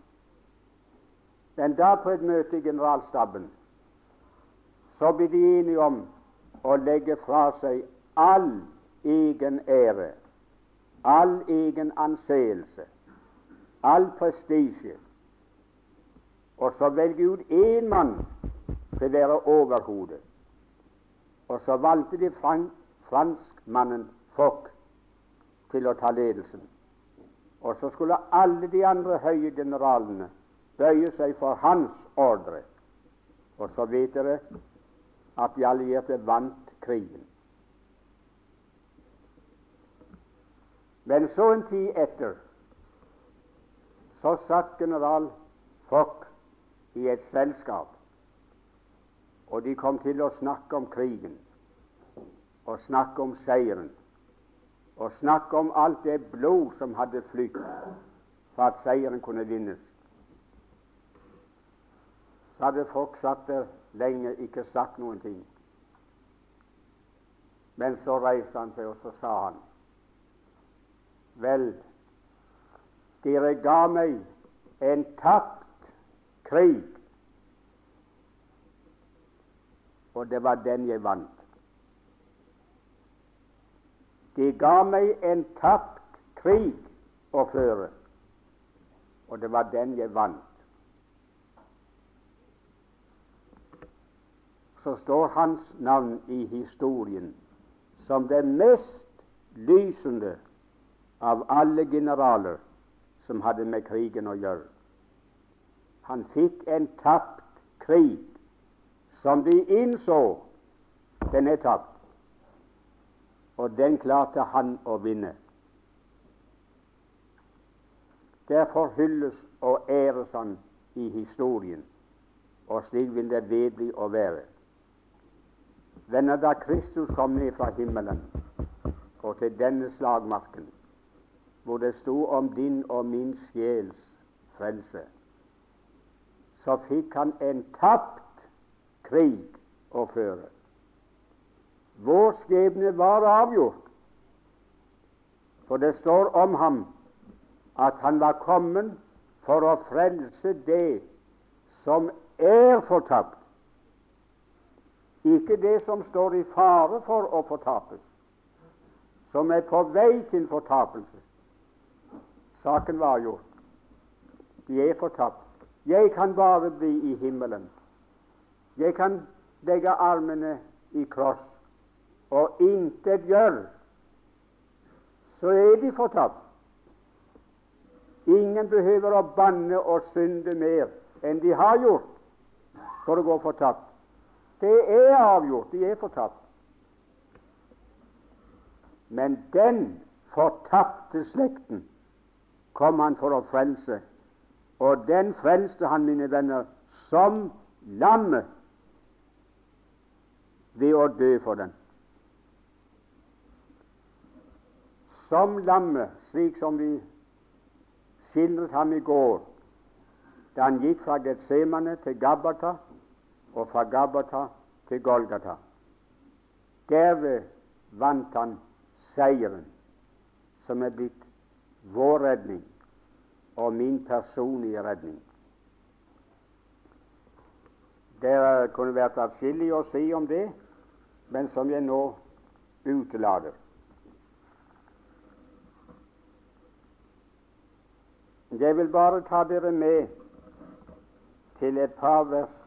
Men da, på et møte i generalstaben, så blir de enige om å legge fra seg all egen ære, all egen anseelse, all prestisje, og så velge ut én mann til å være overhodet. Og så valgte de franskmannen Fock til å ta ledelsen. Og så skulle alle de andre høye generalene bøye seg for hans ordre. Og så vet dere at de allierte vant krigen. Men så en tid etter så satt general Fock i et selskap, og de kom til å snakke om krigen og snakke om seieren og snakke om alt det blod som hadde flytt for at seieren kunne vinnes. Så hadde folk satt der lenge, ikke sagt noen ting. Men så reiste han seg, og så sa han Vel, dere ga meg en tapt krig, og det var den jeg vant. De ga meg en tapt krig å føre, og det var den jeg vant. Så står hans navn i historien som det mest lysende av alle generaler som hadde med krigen å gjøre. Han fikk en tapt krig som de innså den er tapt, og den klarte han å vinne. Derfor hylles og æres han i historien, og slik vil det vedbli å være. Venner, da Kristus kom ned fra himmelen og til denne slagmarken, hvor det sto om din og min sjels frelse, så fikk han en tapt krig å føre. Vår skjebne var avgjort, for det står om ham at han var kommet for å frelse det som er fortapt ikke det som står i fare for å fortapes, som er på vei til fortapelse. Saken var gjort. De er fortapt. Jeg kan bare bli i himmelen. Jeg kan legge armene i kross og intet gjøre. Så er de fortapt. Ingen behøver å banne og synde mer enn de har gjort for å gå fortapt. Det er avgjort, de er fortapt. Men den fortapte slekten kom han for å frelse, og den frelste han, mine venner, som lammet ved å dø for den. Som lammet, slik som vi skildret ham i går, da han gikk fra Getsemane til Gabbata, og fra Gabata til Golgata. Derved vant han seieren, som er blitt vår redning og min personlige redning. Det kunne vært atskillig å si om det, men som jeg nå utelater. Jeg vil bare ta dere med til et par vers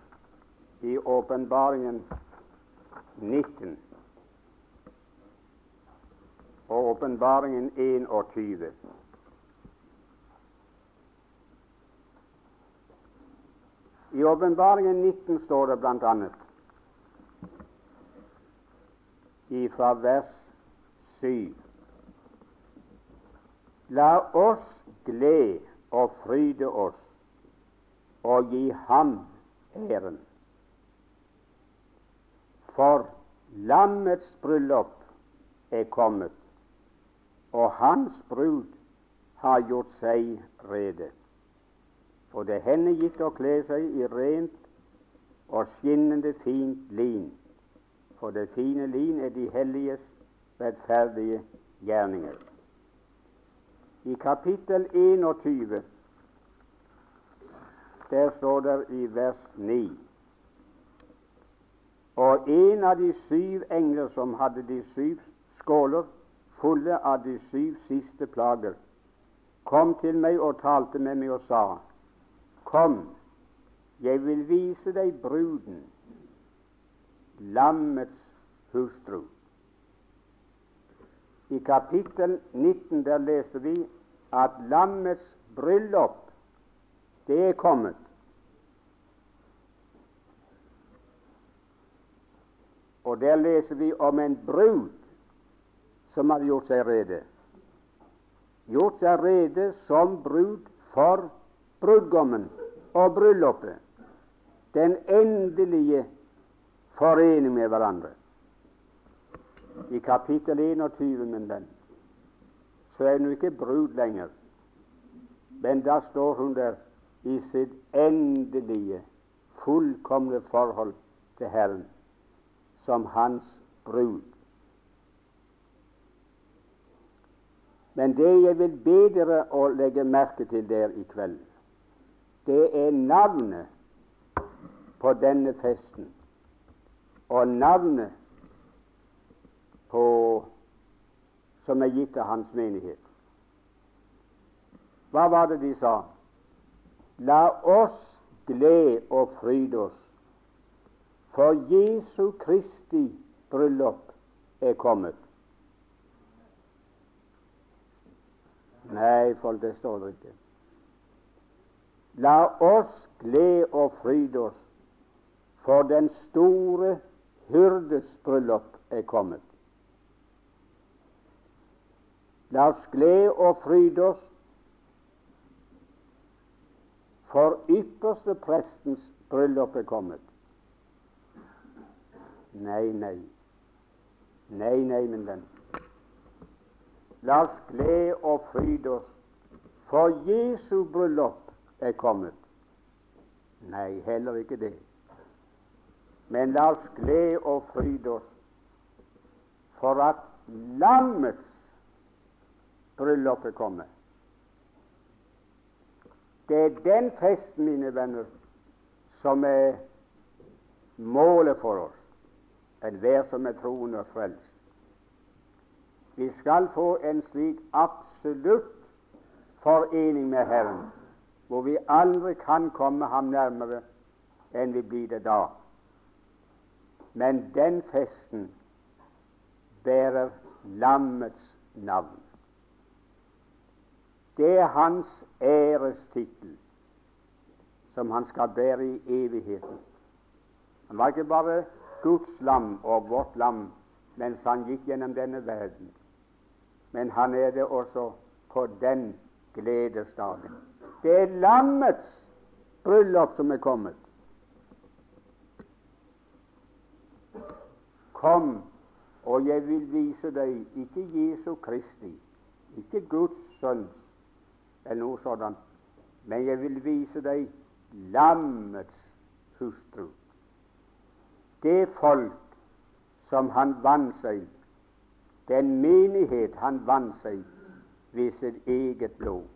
i Åpenbaringen 19 og Åpenbaringen 21. I Åpenbaringen 19 står det bl.a. ifra vers 7 La oss glede og fryde oss og gi Ham æren. For lammets bryllup er kommet, og hans brud har gjort seg rede. Og det er henne gitt å kle seg i rent og skinnende fint lin, for det fine lin er de helliges rettferdige gjerninger. I kapittel 21 der står det i vers 9 og en av de syv engler som hadde de syv skåler fulle av de syv siste plager, kom til meg og talte med meg og sa:" Kom, jeg vil vise deg bruden, lammets hustru. I kapittel 19 der leser vi at lammets bryllup, det er kommet. Og der leser vi om en brud som hadde gjort seg rede. gjort seg rede som brud for brudgommen og bryllupet, den endelige forening med hverandre. I kapittel 21, min venn, så er hun ikke brud lenger, men da står hun der i sitt endelige, fullkomne forhold til Herren som hans brud. Men det jeg vil be dere å legge merke til der i kveld, det er navnet på denne festen og navnet på, som er gitt av hans menighet. Hva var det de sa? La oss glede og fryde oss, for Jesu Kristi bryllup er kommet. Nei, folk, det står det ikke. La oss glede og fryde oss, for den store hyrdes bryllup er kommet. La oss glede og fryde oss, for ypperste prestens bryllup er kommet. Nei, nei. Nei, nei, min venn. La oss glede og fryde oss, for Jesu bryllup er kommet. Nei, heller ikke det. Men la oss glede og fryde oss for at lammets bryllup er kommet. Det er den festen, mine venner, som er målet for oss, enhver som er troende og frelst. Vi skal få en slik absolutt forening med Herren, hvor vi aldri kan komme ham nærmere enn vi blir det da. Men den festen bærer lammets navn. Det er hans ærestittel som han skal bære i evigheten. Han var ikke bare Guds lam og vårt lam mens han gikk gjennom denne verden men han er det også på den gledesdagen. Det er lammets bryllup som er kommet. Kom, og jeg vil vise deg ikke Jesu Kristi, ikke Guds sønns eller noe sådant, men jeg vil vise deg lammets hustru. Det folk som han vant seg den menighet han vant seg ved sitt eget blod.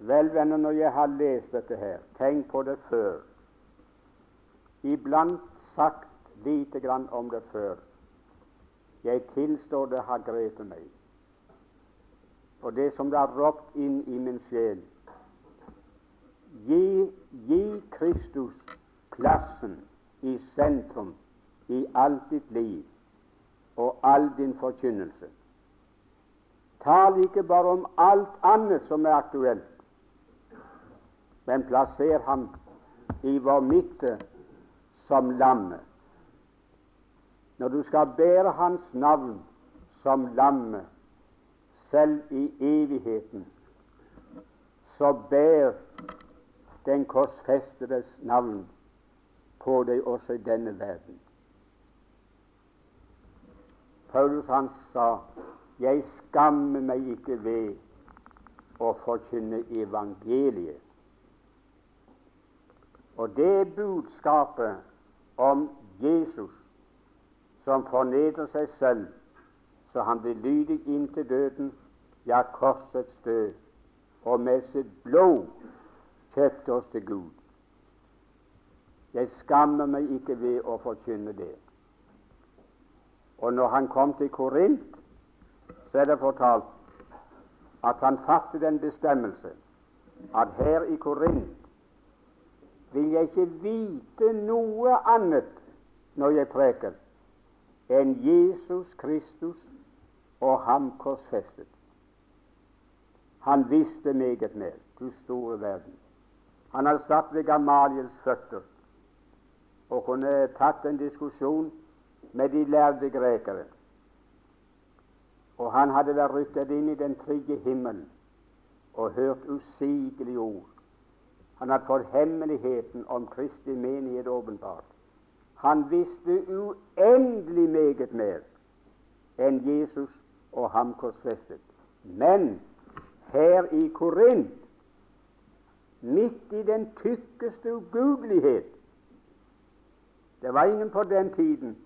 Vel, venner, når jeg har lest dette her, tenk på det før. Iblant sagt lite grann om det før. Jeg tilstår det har grepet meg. Og det som det har ropt inn i min sjel Gi, gi Kristus plassen i sentrum i alt ditt liv og all din forkynnelse. Tal ikke bare om alt annet som er aktuelt, men plasser ham i vår midte som lammet. Når du skal bære hans navn som lammet, selv i evigheten, så bær den korsfestedes navn på deg også i denne verden. Paulus han sa 'Jeg skammer meg ikke ved å forkynne evangeliet'. Og det budskapet om Jesus som fornedrer seg selv så han blir lydig inntil døden, ja, korsets død, og med sitt blod kjøpte oss til Gud. Jeg skammer meg ikke ved å forkynne det. Og når han kom til Korint, så er det fortalt at han fattet en bestemmelse at her i Korint vil jeg ikke vite noe annet når jeg preker, enn Jesus Kristus og ham korsfestet. Han visste meget mer, du store verden. Han hadde satt ved Gamaliels føtter og kunne tatt en diskusjon med de lærde grekere. Og han hadde vært rykket inn i den trygge himmelen og hørt usigelige ord. Han hadde fått hemmeligheten om Kristi menighet åpenbart. Han visste uendelig meget mer enn Jesus og ham korsfestet. Men her i Korint, midt i den tykkeste ugudelighet Det var ingen på den tiden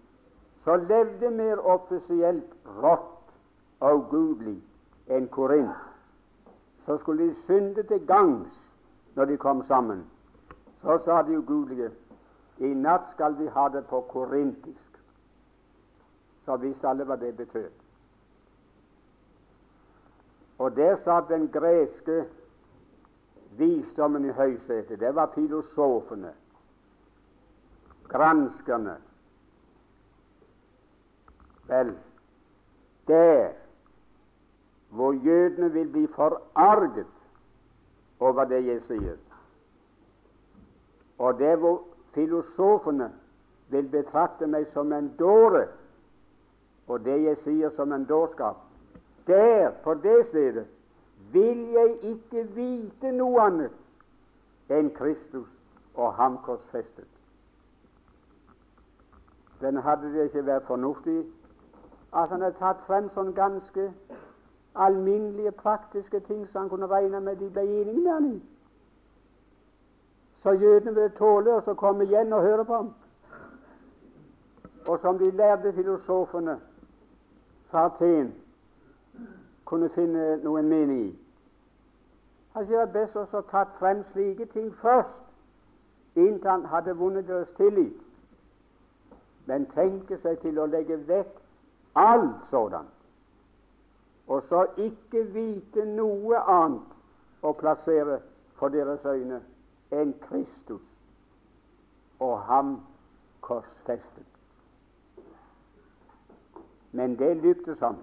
som levde mer offisielt rått og gudelig enn Korint. Så skulle de synde til gangs når de kom sammen. Så sa de ugudelige i natt skal vi ha det på korintisk. Så visste alle hva det betød. Og der satt den greske visdommen i høysetet. Det var filosofene, granskerne. Vel, der hvor jødene vil bli forarget over det jeg sier, og der hvor filosofene vil betrakte meg som en dåre, og det jeg sier som en dårskap, der, på det stedet, vil jeg ikke vite noe annet enn Kristus og ham korsfestet. Den hadde det ikke vært fornuftig at han hadde tatt frem sånn ganske alminnelige, praktiske ting som han kunne regne med de ble enige med han i. Så jødene ville tåle å komme igjen og høre på ham. Og som de lærde filosofene fra Aten kunne finne noen mening i. Han sier det best å tatt frem slike ting først, inntil han hadde vunnet deres tillit. Men tenke seg til å legge vekk alt sådant, og så ikke vite noe annet å plassere for deres øyne enn Kristus og ham korsfestet. Men det lyktes ham.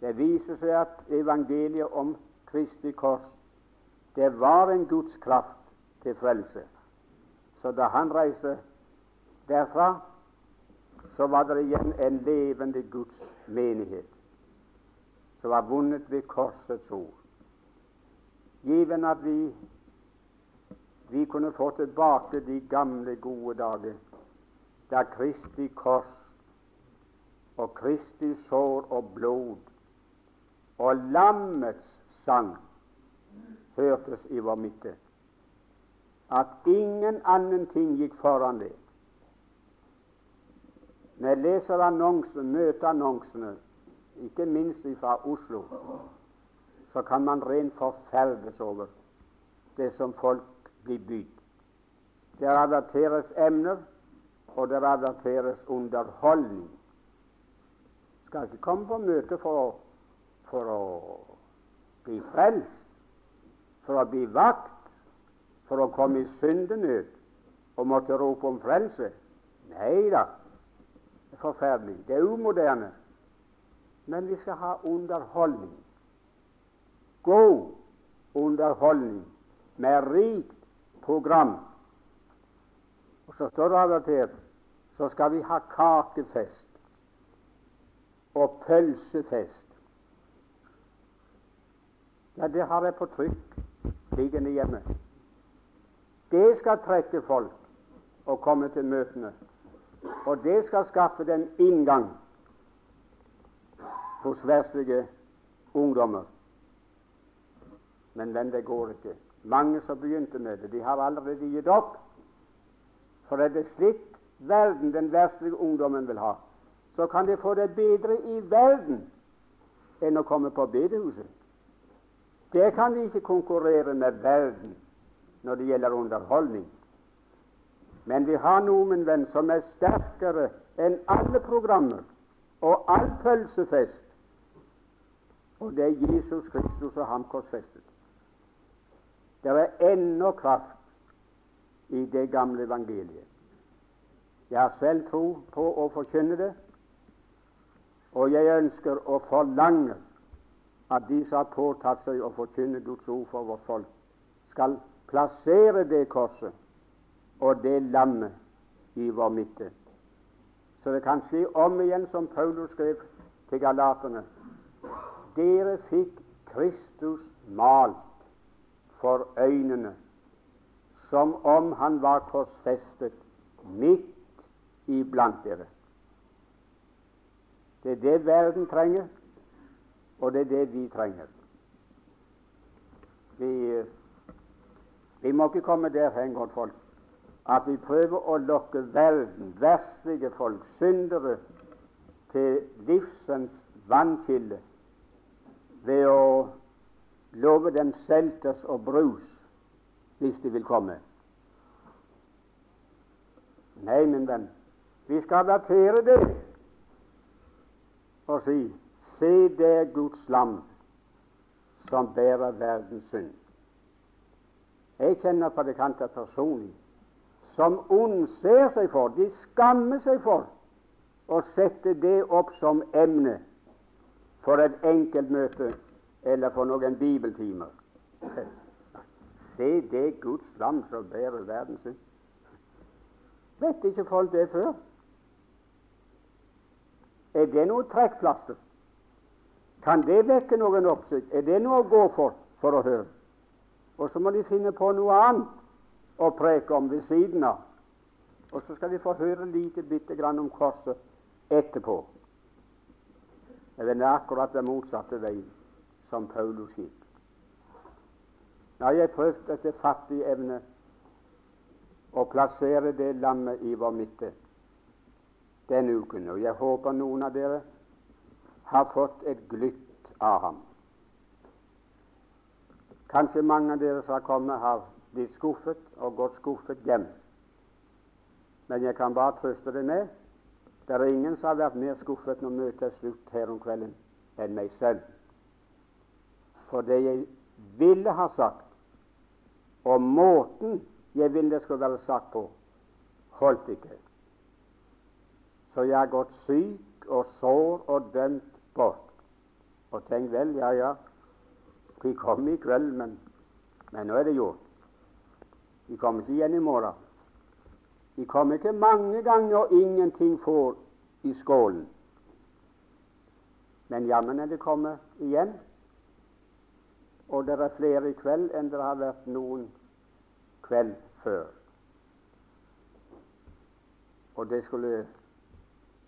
Det viser seg at evangeliet om Kristi kors det var en Guds kraft til frelse. Så da han reiste derfra, så var det igjen en levende Guds menighet som var vunnet ved korsets ord. Given at vi, vi kunne få tilbake de gamle, gode dager da Kristi kors og Kristi sår og blod og lammets sang hørtes i vår midte. At ingen annen ting gikk foran det. Når jeg leser annonsen, møteannonsene, ikke minst fra Oslo, så kan man rent forferdes over det som folk blir bydd. Der averteres emner, og der averteres underholdning. Skal ikke komme på møte for å for å bli frelst, for å bli vakt, for å komme i syndenød og måtte rope om frelse. Nei da, forferdelig. Det er umoderne. Men vi skal ha underholdning. God underholdning med rikt program. Og så står det av så skal vi ha kakefest og pølsefest ja, det har jeg på trykk liggende hjemme. Det skal trekke folk og komme til møtene. Og det skal skaffe dem inngang hos verslige ungdommer. Men men det går ikke. Mange som begynte med det, de har allerede gitt opp. For er det slik verden den verslige ungdommen vil ha, så kan de få det bedre i verden enn å komme på bedehuset. Det kan de ikke konkurrere med verden når det gjelder underholdning. Men vi har noe, min venn, som er sterkere enn alle programmer og all pølsefest. Og det er Jesus Kristus og ham korsfestet. Det er ennå kraft i det gamle evangeliet. Jeg har selv tro på å forkynne det, og jeg ønsker å forlange at de som har påtatt seg å forkynne Guds ord for vårt folk, skal plassere det korset og det lammet i vår midte. Så det kan skje om igjen, som Paulus skrev til galaterne dere fikk Kristus malt for øynene som om han var korsfestet midt iblant dere. Det er det verden trenger, og det er det vi trenger. Vi, vi må ikke komme derhen, godt folk, at vi prøver å lokke verden, verslige folk, syndere, til livsens vannkilde ved å love dem selters og brus hvis de vil komme. Nei, min venn, vi skal datere det og si Se, det er Guds lam som bærer verdens synd. Jeg kjenner predikanter personlig som ondser seg for, de skammer seg for, å sette det opp som emne for et enkeltmøte eller for noen bibeltimer. Se, det Guds lam som bærer verden sin. Vet ikke folk det før? Er det noe trekkplaster? Kan det vekke noen oppsikt? Er det noe å gå for for å høre? Og så må de finne på noe annet å preke om ved siden av. Og så skal vi få høre lite bitte grann om korset etterpå. Det er akkurat den motsatte veien som Paulus gikk. Nå har jeg prøvd etter fattig evne å plassere det lammet i vår midte denne uken, og jeg håper noen av dere har fått et glytt av ham. Kanskje mange av dere som har kommet, har blitt skuffet og gått skuffet hjem. Men jeg kan bare trøste deg med det er ingen som har vært mer skuffet når møtet er slutt her om kvelden, enn meg selv. For det jeg ville ha sagt, og måten jeg ville det skulle være sagt på, holdt ikke. Så jeg har gått syk og sår og dømt bort. Og tenk vel, ja, ja, de kom i kveld, men, men nå er det gjort. De kommer ikke igjen i morgen. De kommer ikke mange ganger og ingenting får i skålen. Men jammen er det kommet igjen. Og det er flere i kveld enn det har vært noen kveld før. Og det skulle,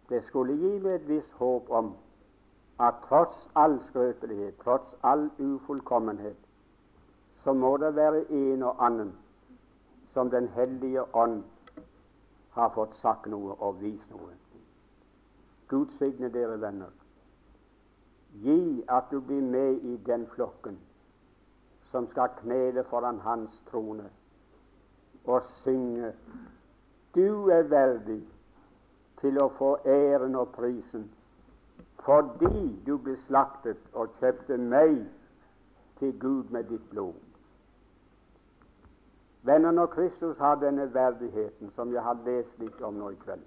det skulle gi meg et visst håp om at tross all skrøpelighet, tross all ufullkommenhet, så må det være en og annen som Den hellige ånd har fått sagt noe og vist noe. Gud signe dere venner. Gi at du blir med i den flokken som skal knele foran Hans trone og synge Du er verdig til å få æren og prisen fordi du ble slaktet og kjøpte meg til Gud med ditt blod. Venner, når Kristus har denne verdigheten som jeg har lest litt om nå i kveld,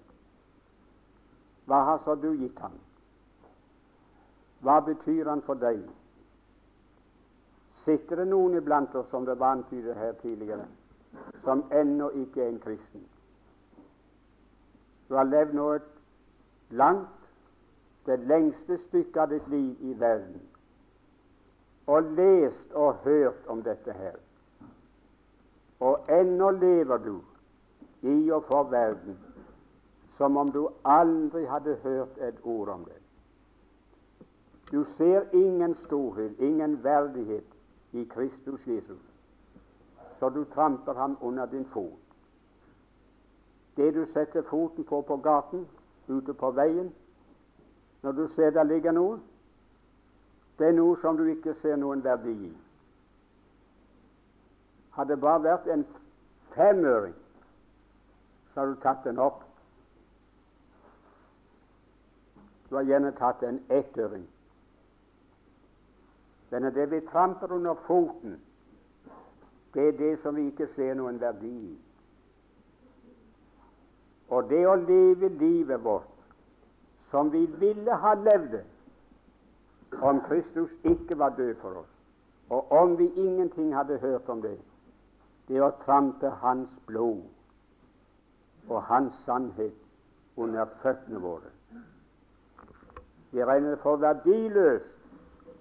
hva har så du gitt ham? Hva betyr han for deg? Sitter det noen iblant oss, som det var antydet her tidligere, som ennå ikke er en kristen? Du har levd nå et langt, det lengste stykket av ditt liv i verden, og lest og hørt om dette her. Og ennå lever du i og for verden som om du aldri hadde hørt et ord om det. Du ser ingen storhet, ingen verdighet i Kristus Jesus, så du tramper ham under din fot. Det du setter foten på på gaten, ute på veien, når du ser der ligger noe, det er noe som du ikke ser noen verdi i. Hadde det bare vært en femøring, så hadde du tatt den opp Du har gjerne tatt en ettøring. Men det vi tramper under foten, det er det som vi ikke ser noen verdi i. Og det å leve livet vårt som vi ville ha levd det om Kristus ikke var død for oss, og om vi ingenting hadde hørt om det, det å trampe Hans blod og Hans sannhet under føttene våre. Vi regner for verdiløst.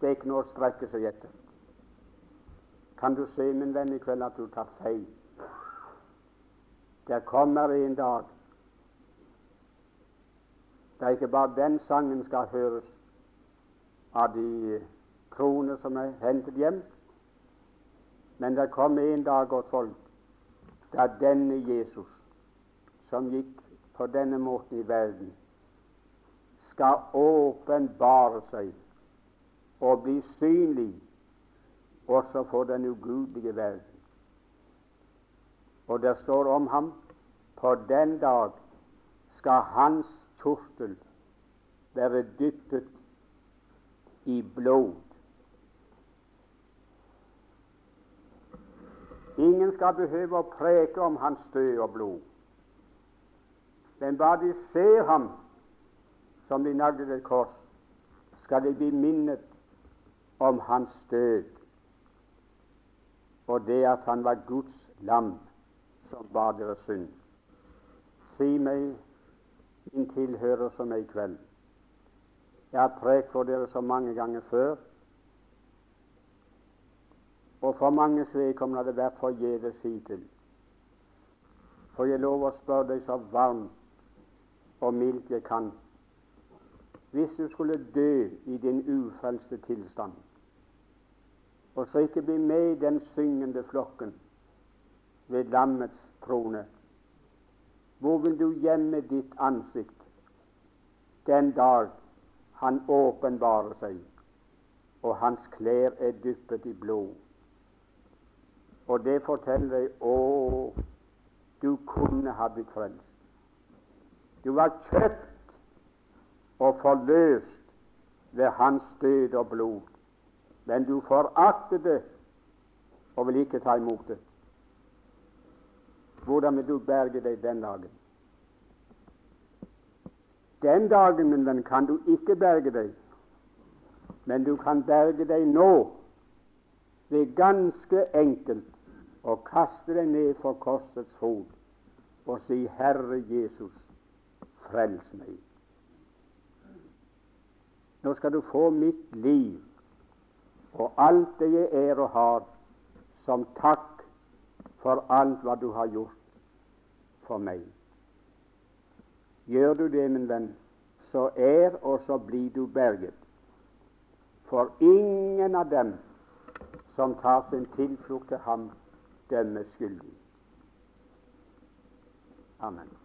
Det er ikke noe å strekke seg etter. Kan du se, min venn, i kveld at du tar feil? Der kommer en dag da ikke bare den sangen skal høres av de kroner som er hentet hjem, men det kom en dag, folk, da denne Jesus, som gikk på denne måten i verden, skal åpenbare seg og bli synlig også for den ugudelige verden. Og det står om ham på den dag skal hans kjortel være dyppet i blod. Ingen skal behøve å preke om hans død og blod, men bare de ser ham som de naglet et kors, skal de bli minnet om hans død og det at han var Guds lam som bar deres synd. Si meg, min tilhører som er i kveld. Jeg har prekt for dere så mange ganger før, og for manges vedkommende har det vært forgjeves hittil. For jeg lover å spørre deg så varmt og mildt jeg kan. Hvis du skulle dø i din ufrelste tilstand, og så ikke bli med i den syngende flokken ved lammets trone. Hvor vil du gjemme ditt ansikt den dag han åpenbarer seg, og hans klær er dyppet i blod? Og det forteller deg å, du kunne ha blitt frelst. Du var kjøpt og forløst ved hans død og blod men du foraktet det og vil ikke ta imot det. Hvordan vil du berge deg den dagen? Den dagen, min venn, kan du ikke berge deg, men du kan berge deg nå Det er ganske enkelt å kaste deg ned for korsets fot og si, Herre Jesus, frels meg. Nå skal du få mitt liv og alt det jeg er og har, som takk for alt hva du har gjort for meg. Gjør du det, min venn, så er og så blir du berget. For ingen av dem som tar sin tilflukt til ham, dømmes skyldig. Amen.